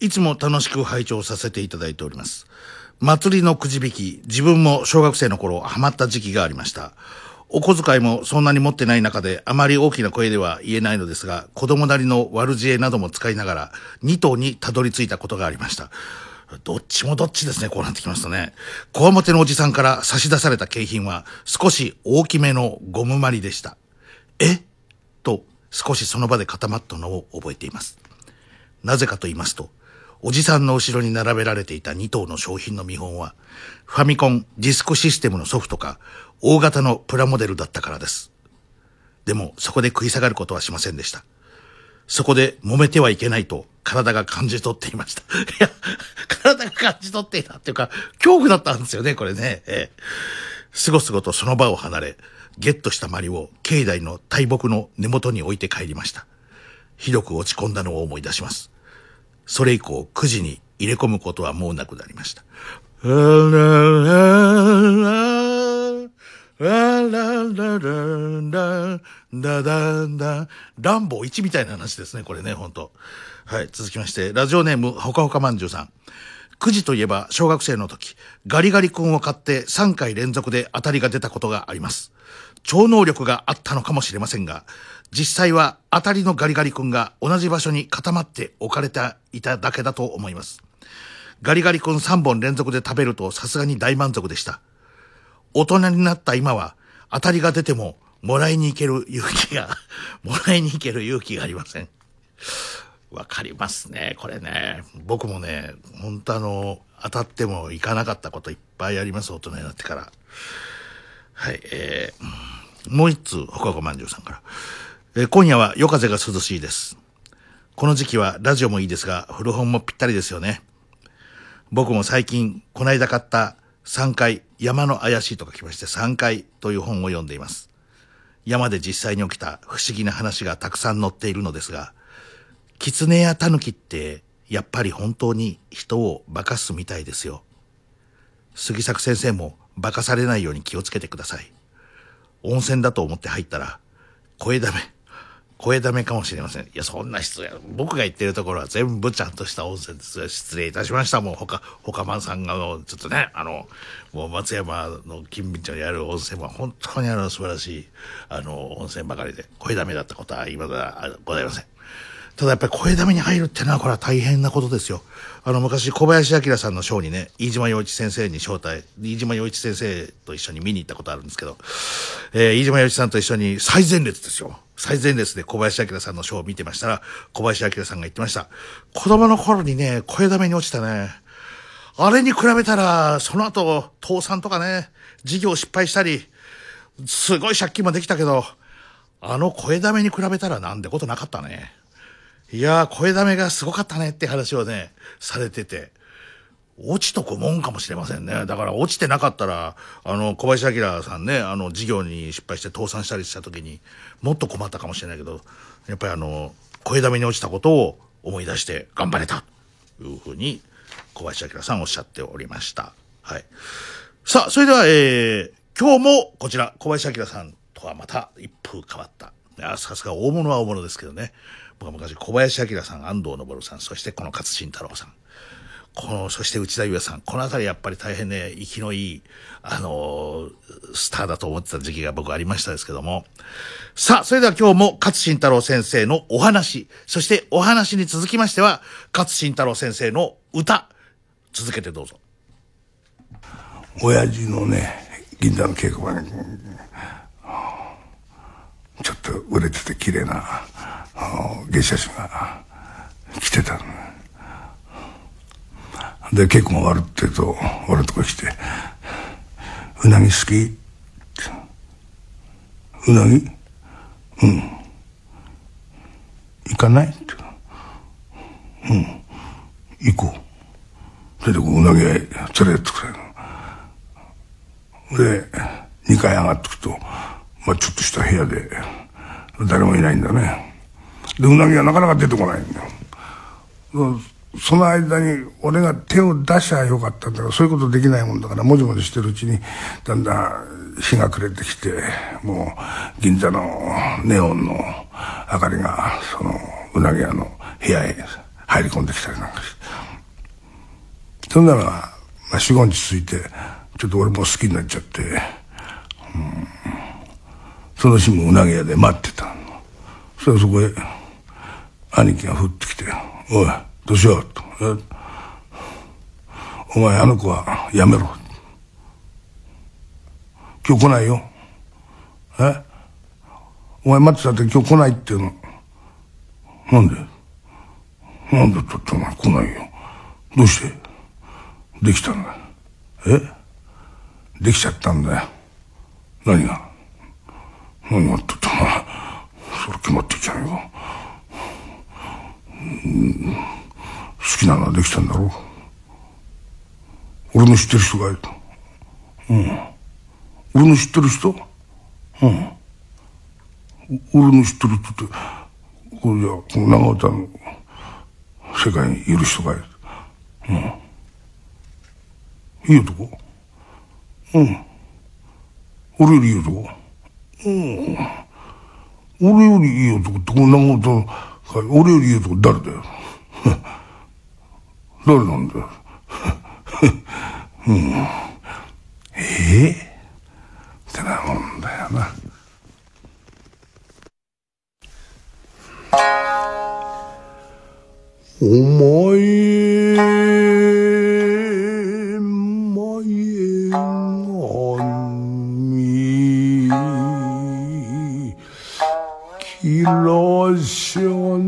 いつも楽しく拝聴させていただいております。祭りのくじ引き、自分も小学生の頃ハマった時期がありました。お小遣いもそんなに持ってない中であまり大きな声では言えないのですが、子供なりの悪知恵なども使いながら2頭にたどり着いたことがありました。どっちもどっちですね、こうなってきますとね。こわもてのおじさんから差し出された景品は少し大きめのゴムまりでした。え？少しその場で固まったのを覚えています。なぜかと言いますと、おじさんの後ろに並べられていた2頭の商品の見本は、ファミコンディスクシステムのソフトか、大型のプラモデルだったからです。でも、そこで食い下がることはしませんでした。そこで揉めてはいけないと体が感じ取っていました。いや、体が感じ取っていたっていうか、恐怖だったんですよね、これね。ええすごすごとその場を離れ、ゲットしたマリを境内の大木の根元に置いて帰りました。ひどく落ち込んだのを思い出します。それ以降、9時に入れ込むことはもうなくなりました。ランボー1みたいな話ですね、これね、本当はい、続きまして、ラジオネーム、ほかほかまんじゅうさん。9時といえば小学生の時、ガリガリ君を買って3回連続で当たりが出たことがあります。超能力があったのかもしれませんが、実際は当たりのガリガリ君が同じ場所に固まって置かれていただけだと思います。ガリガリ君3本連続で食べるとさすがに大満足でした。大人になった今は、当たりが出ても、もらいに行ける勇気が、もらいに行ける勇気がありません。わかりますね、これね。僕もね、本当あの、当たっても行かなかったこといっぱいあります、大人になってから。はい、えー、もう一通、ほかほかまんじゅうさんから。えー今夜は夜風が涼しいです。この時期はラジオもいいですが、古本もぴったりですよね。僕も最近、こないだ買った3回、山の怪しいと書きまして3回という本を読んでいます。山で実際に起きた不思議な話がたくさん載っているのですが、狐や狸ってやっぱり本当に人を化かすみたいですよ。杉作先生も化かされないように気をつけてください。温泉だと思って入ったら、声ダメ。声ダメかもしれません。いや、そんな失礼。僕が言ってるところは全部ちゃんとした温泉です。失礼いたしました。もう他、他マンさんが、ちょっとね、あの、もう松山の近隣町にある温泉は本当にあの素晴らしい、あの、温泉ばかりで、声ダメだったことは未だございません。ただやっぱり声ダメに入るってのはこれは大変なことですよ。あの昔小林明さんのショーにね、飯島洋一先生に招待、飯島洋一先生と一緒に見に行ったことあるんですけど、えー飯島洋一さんと一緒に最前列ですよ。最前列で小林明さんのショーを見てましたら、小林明さんが言ってました。子供の頃にね、声ダメに落ちたね。あれに比べたら、その後、倒産とかね、事業失敗したり、すごい借金もできたけど、あの声ダメに比べたらなんてことなかったね。いやー、声ダメがすごかったねって話をね、されてて、落ちとくもんかもしれませんね。だから落ちてなかったら、あの、小林明さんね、あの、事業に失敗して倒産したりした時にもっと困ったかもしれないけど、やっぱりあの、声ダメに落ちたことを思い出して頑張れたというふうに小林明さんおっしゃっておりました。はい。さあ、それでは、えー、今日もこちら、小林明さんとはまた一風変わった。いやさすが大物は大物ですけどね。僕は昔小林明さん、安藤昇さん、そしてこの勝新太郎さん。この、そして内田裕也さん。このあたりやっぱり大変ね、生きのいい、あのースターだと思ってた時期が僕ありましたですけども。さあ、それでは今日も勝新太郎先生のお話、そしてお話に続きましては、勝新太郎先生の歌、続けてどうぞ。親父のね銀座の稽古場にちょっと売れてて綺麗なあの芸者師が来てたので稽古が終わるって言うと俺のとこ来て「うなぎ好き?」って「うなぎうん行かない?」って「うん行こう」それでこううなぎ連れてってくれるで2階上がってくと、まあ、ちょっとした部屋で誰もいないんだね。でうなぎがなかなか出てこないんだよ。その間に俺が手を出しゃよかったんだけどそういうことできないもんだからもじもじしてるうちにだんだん日が暮れてきてもう銀座のネオンの明かりがそのうなぎ屋の部屋へ入り込んできたりなんかして。そんなら、まあ、45日ついてちょっと俺も好きになっちゃって、うん、その日もうなぎ屋で待ってたの。そしたらそこへ兄貴が降ってきて「おいどうしよう」と「お前あの子はやめろ」今日来ないよ。え？お前待ってたって今日来ないっていうの。なんで？なんでだってお前来ないよ。どうして？できたんだえ？できちゃったんだよ。何が？何があったってお前それ決まってんじゃねえかうん。好きなのはできたんだろ俺の知ってる人がいる。うん。俺の知ってる人？うん。俺の知ってる人ってこれじゃこの長唄の世界にいる人がいる。うん。いい男？うん。俺よりいい男？うん。俺よりいい男ってこの長唄俺よりいい男誰だよ。誰なんだよ。うん。ええってなもんだよな。お前切らしゃん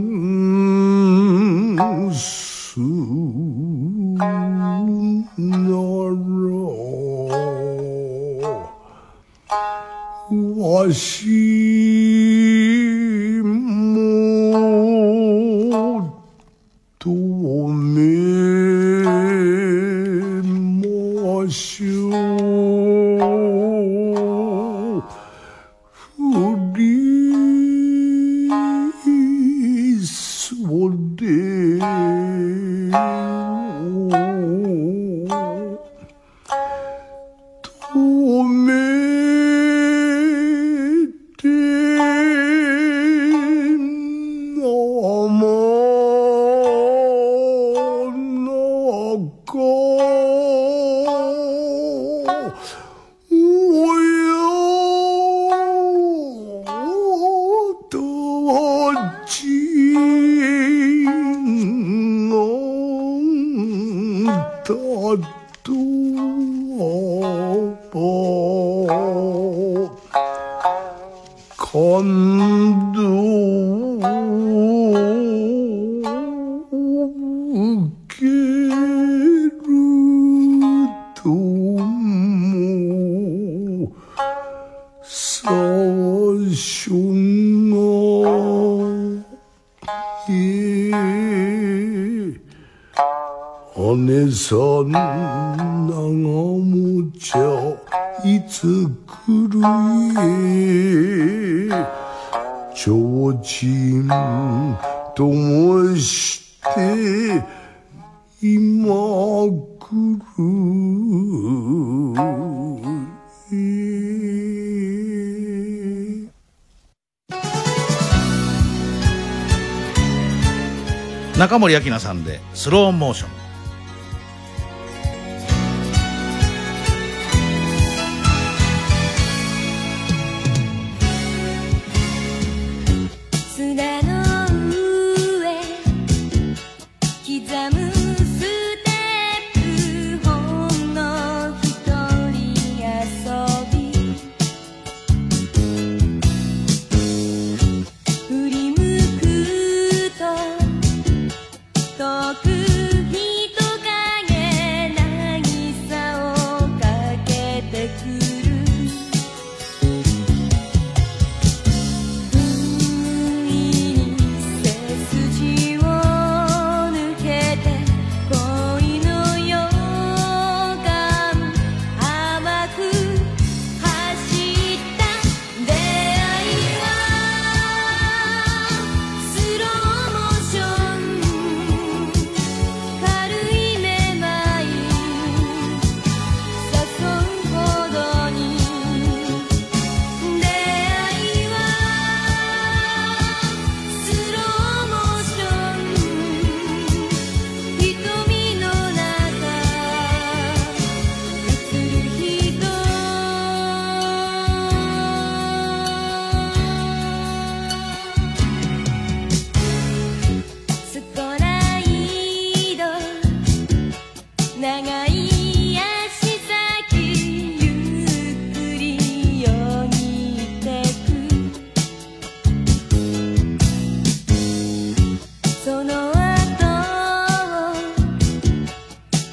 森明菜さんでスローモーション。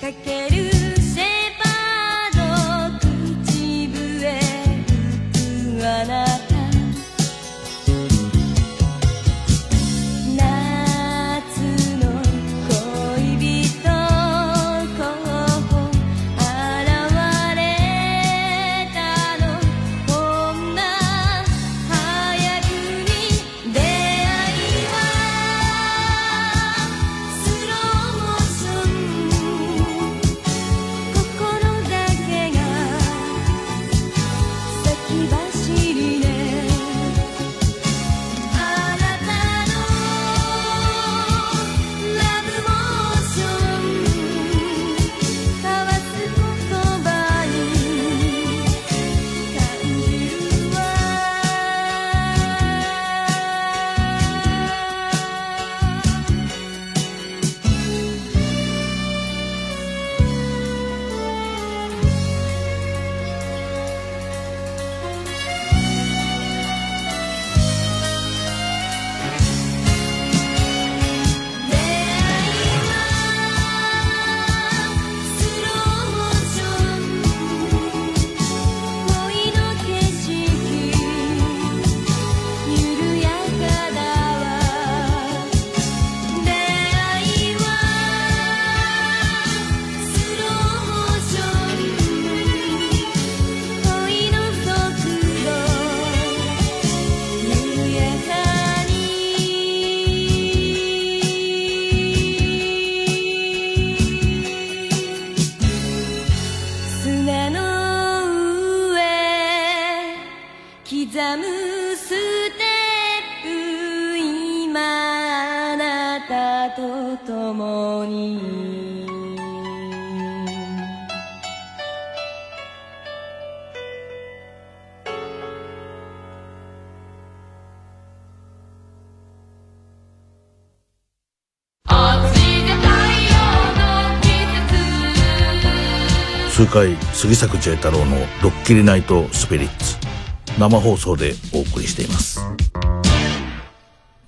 かけ数回杉作 J 太郎の「ドッキリナイトスピリッツ」生放送でお送りしています。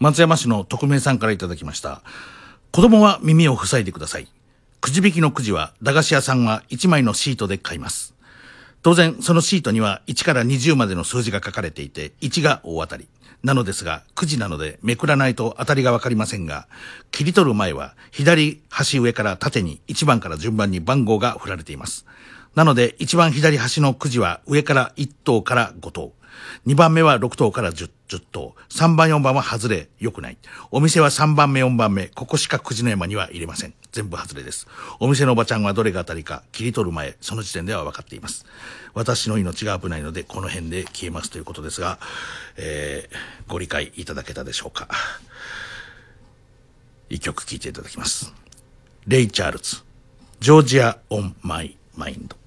松山市の匿名さんからいただきました。子供は耳を塞いでください。くじ引きのくじは駄菓子屋さんは1枚のシートで買います。当然そのシートには1から20までの数字が書かれていて1が大当たり。なのですがくじなのでめくらないと当たりがわかりませんが切り取る前は左端上から縦に1番から順番に番号が振られています。なので一番左端のくじは上から1等から5等2番目は6等から 10, 10等。3番4番は外れ。良くない。お店は3番目4番目。ここしかくじの山には入れません。全部外れです。お店のおばちゃんはどれが当たりか切り取る前、その時点では分かっています。私の命が危ないので、この辺で消えますということですが、えー、ご理解いただけたでしょうか。一曲聴いていただきます。レイ・チャールズ、ジョージア・オン・マイ・マインド。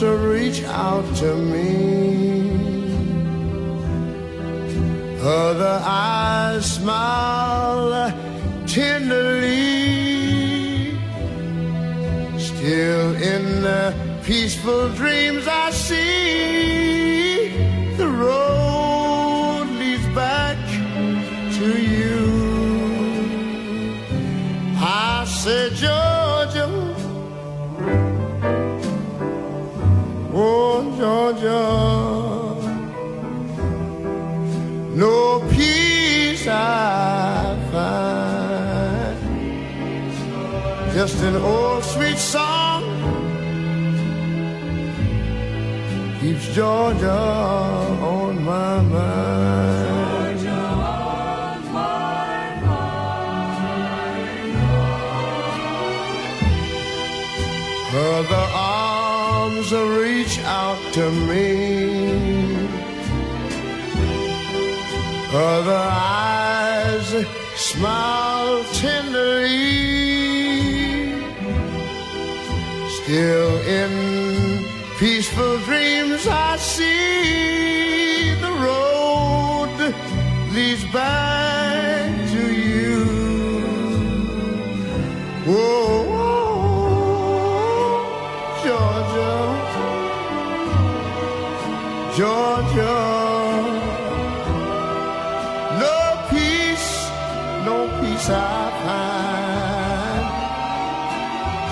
reach out to me. Other eyes smile tenderly. Still in the peaceful dreams I see an old sweet song keeps Georgia on my mind. Her the arms reach out to me. Her eyes smile tenderly. Still in peaceful dreams I see the road leads back to you. Whoa, Georgia, Georgia. No peace, no peace I find.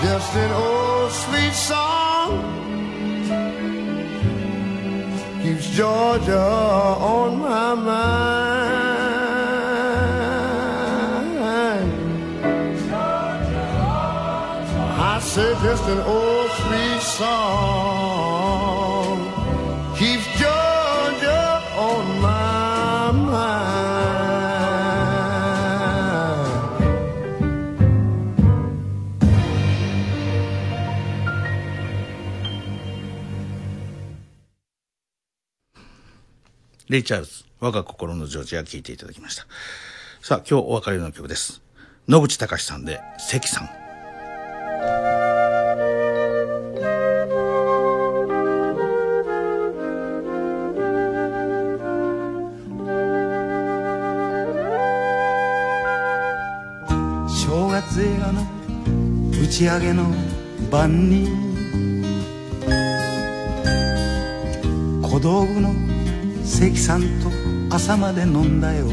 Just an old Georgia on my mind. I said just an old sweet song レイ・チャールズ、我が心のジョージア聴いていただきました。さあ、今日お別れの曲です。野口隆さんで、関さん。正月映画の打ち上げの晩に小道具の関さんと朝まで飲んだよ。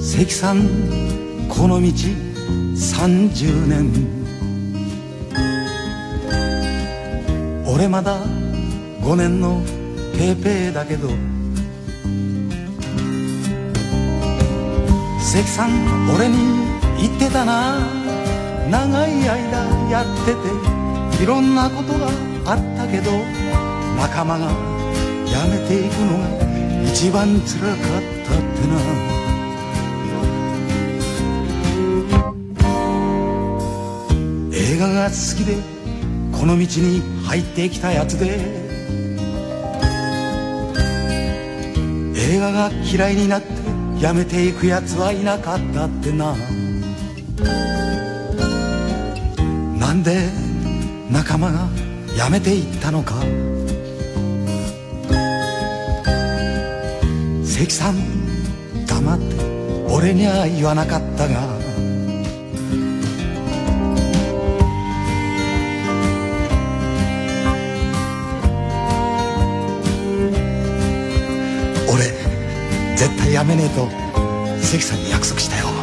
関さんこの道30年。俺まだ5年のペーペーだけど。関さん俺に言ってたな。長い間やってていろんなことがあったけど。仲間が辞めていくのが一番辛かったってな。映画が好きでこの道に入ってきたやつで。映画が嫌いになって辞めていくやつはいなかったってな。なんで仲間が辞めていったのか。関さん黙って俺には言わなかったが。俺絶対やめねえと関さんに約束したよ。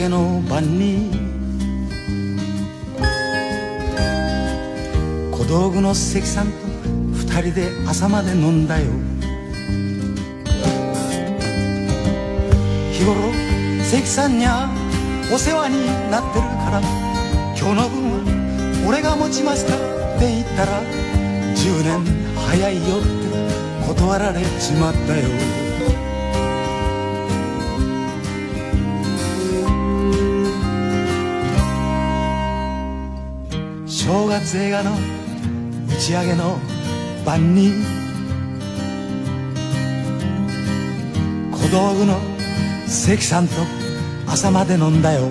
打ち上げの晩に小道具の関さんと二人で朝まで飲んだよ。日頃関さんにゃお世話になってるから今日の分は俺が持ちましたっていったら10年早いよって断られちまったよ。映画の打ち上げの晩に。小道具の関さんと朝まで飲んだよ。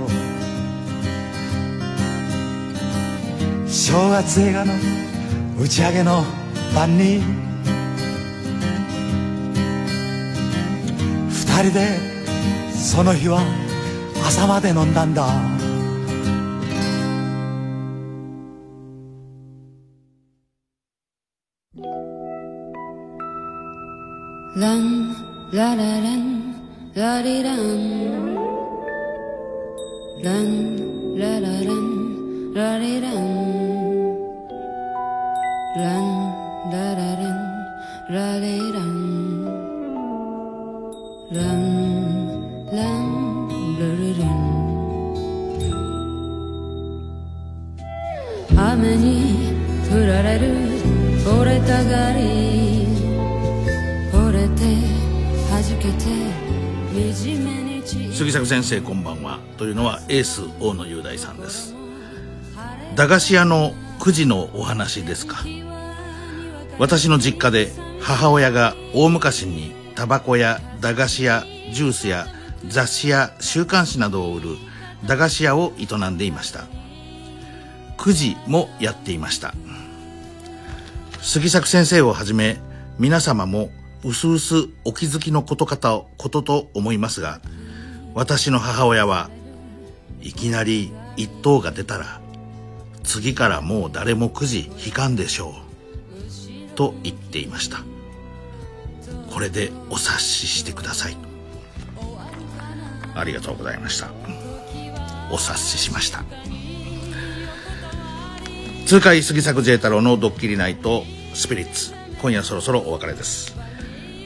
正月映画の打ち上げの晩に。二人でその日は朝まで飲んだんだ。ランララランラリランランララランラリランラン杉作先生こんばんはというのはエース大野雄大さんです。駄菓子屋のくじのお話ですか。私の実家で母親が大昔にタバコや駄菓子やジュースや雑誌や週刊誌などを売る駄菓子屋を営んでいました。くじもやっていました。杉作先生をはじめ皆様もうすうすお気づきのことかとことと思いますが私の母親はいきなり一等が出たら次からもう誰もくじ引かんでしょうと言っていました。これでお察ししてください。ありがとうございました。お察ししました。痛快杉作 J 太郎のドッキリナイトスピリッツ。今夜そろそろお別れです。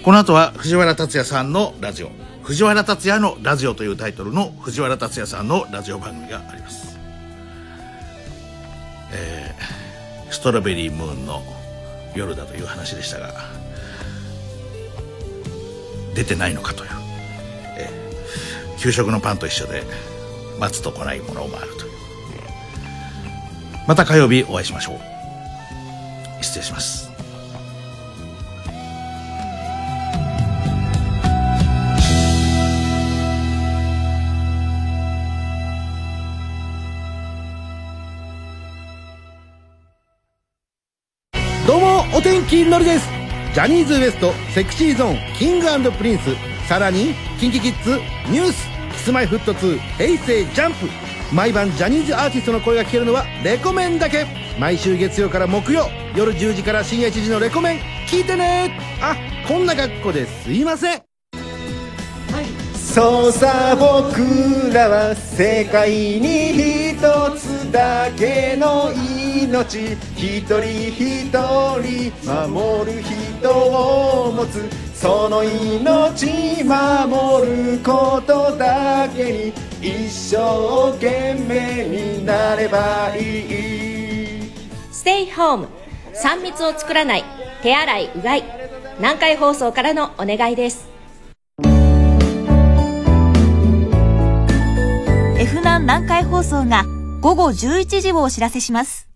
この後は藤原竜也さんのラジオ。藤原竜也のラジオというタイトルの藤原竜也さんのラジオ番組があります。えーストロベリームーンの夜だという話でしたが出てないのかという、えー給食のパンと一緒で待つと来ないものもあるという。また火曜日お会いしましょう。失礼します。オテンキのりです。ジャニーズ WEST セクシーゾーンキングプリンス。さらにキンキキッズニュース Kｉｓ−Ｍｙ−Ｆｔ2 平成ジャンプ。毎晩ジャニーズアーティストの声が聞けるのはレコメンだけ。毎週月曜から木曜夜10時から深夜1時のレコメン。聞いてねあこんな格好ですいません。そうさ僕らは世界に一つだけの命一人一人守る人を持つその命守ることだけに一生懸命になればいいステイホーム3密を作らない。手洗いうがい。南海放送からのお願いです。南南海放送が午後11時をお知らせします。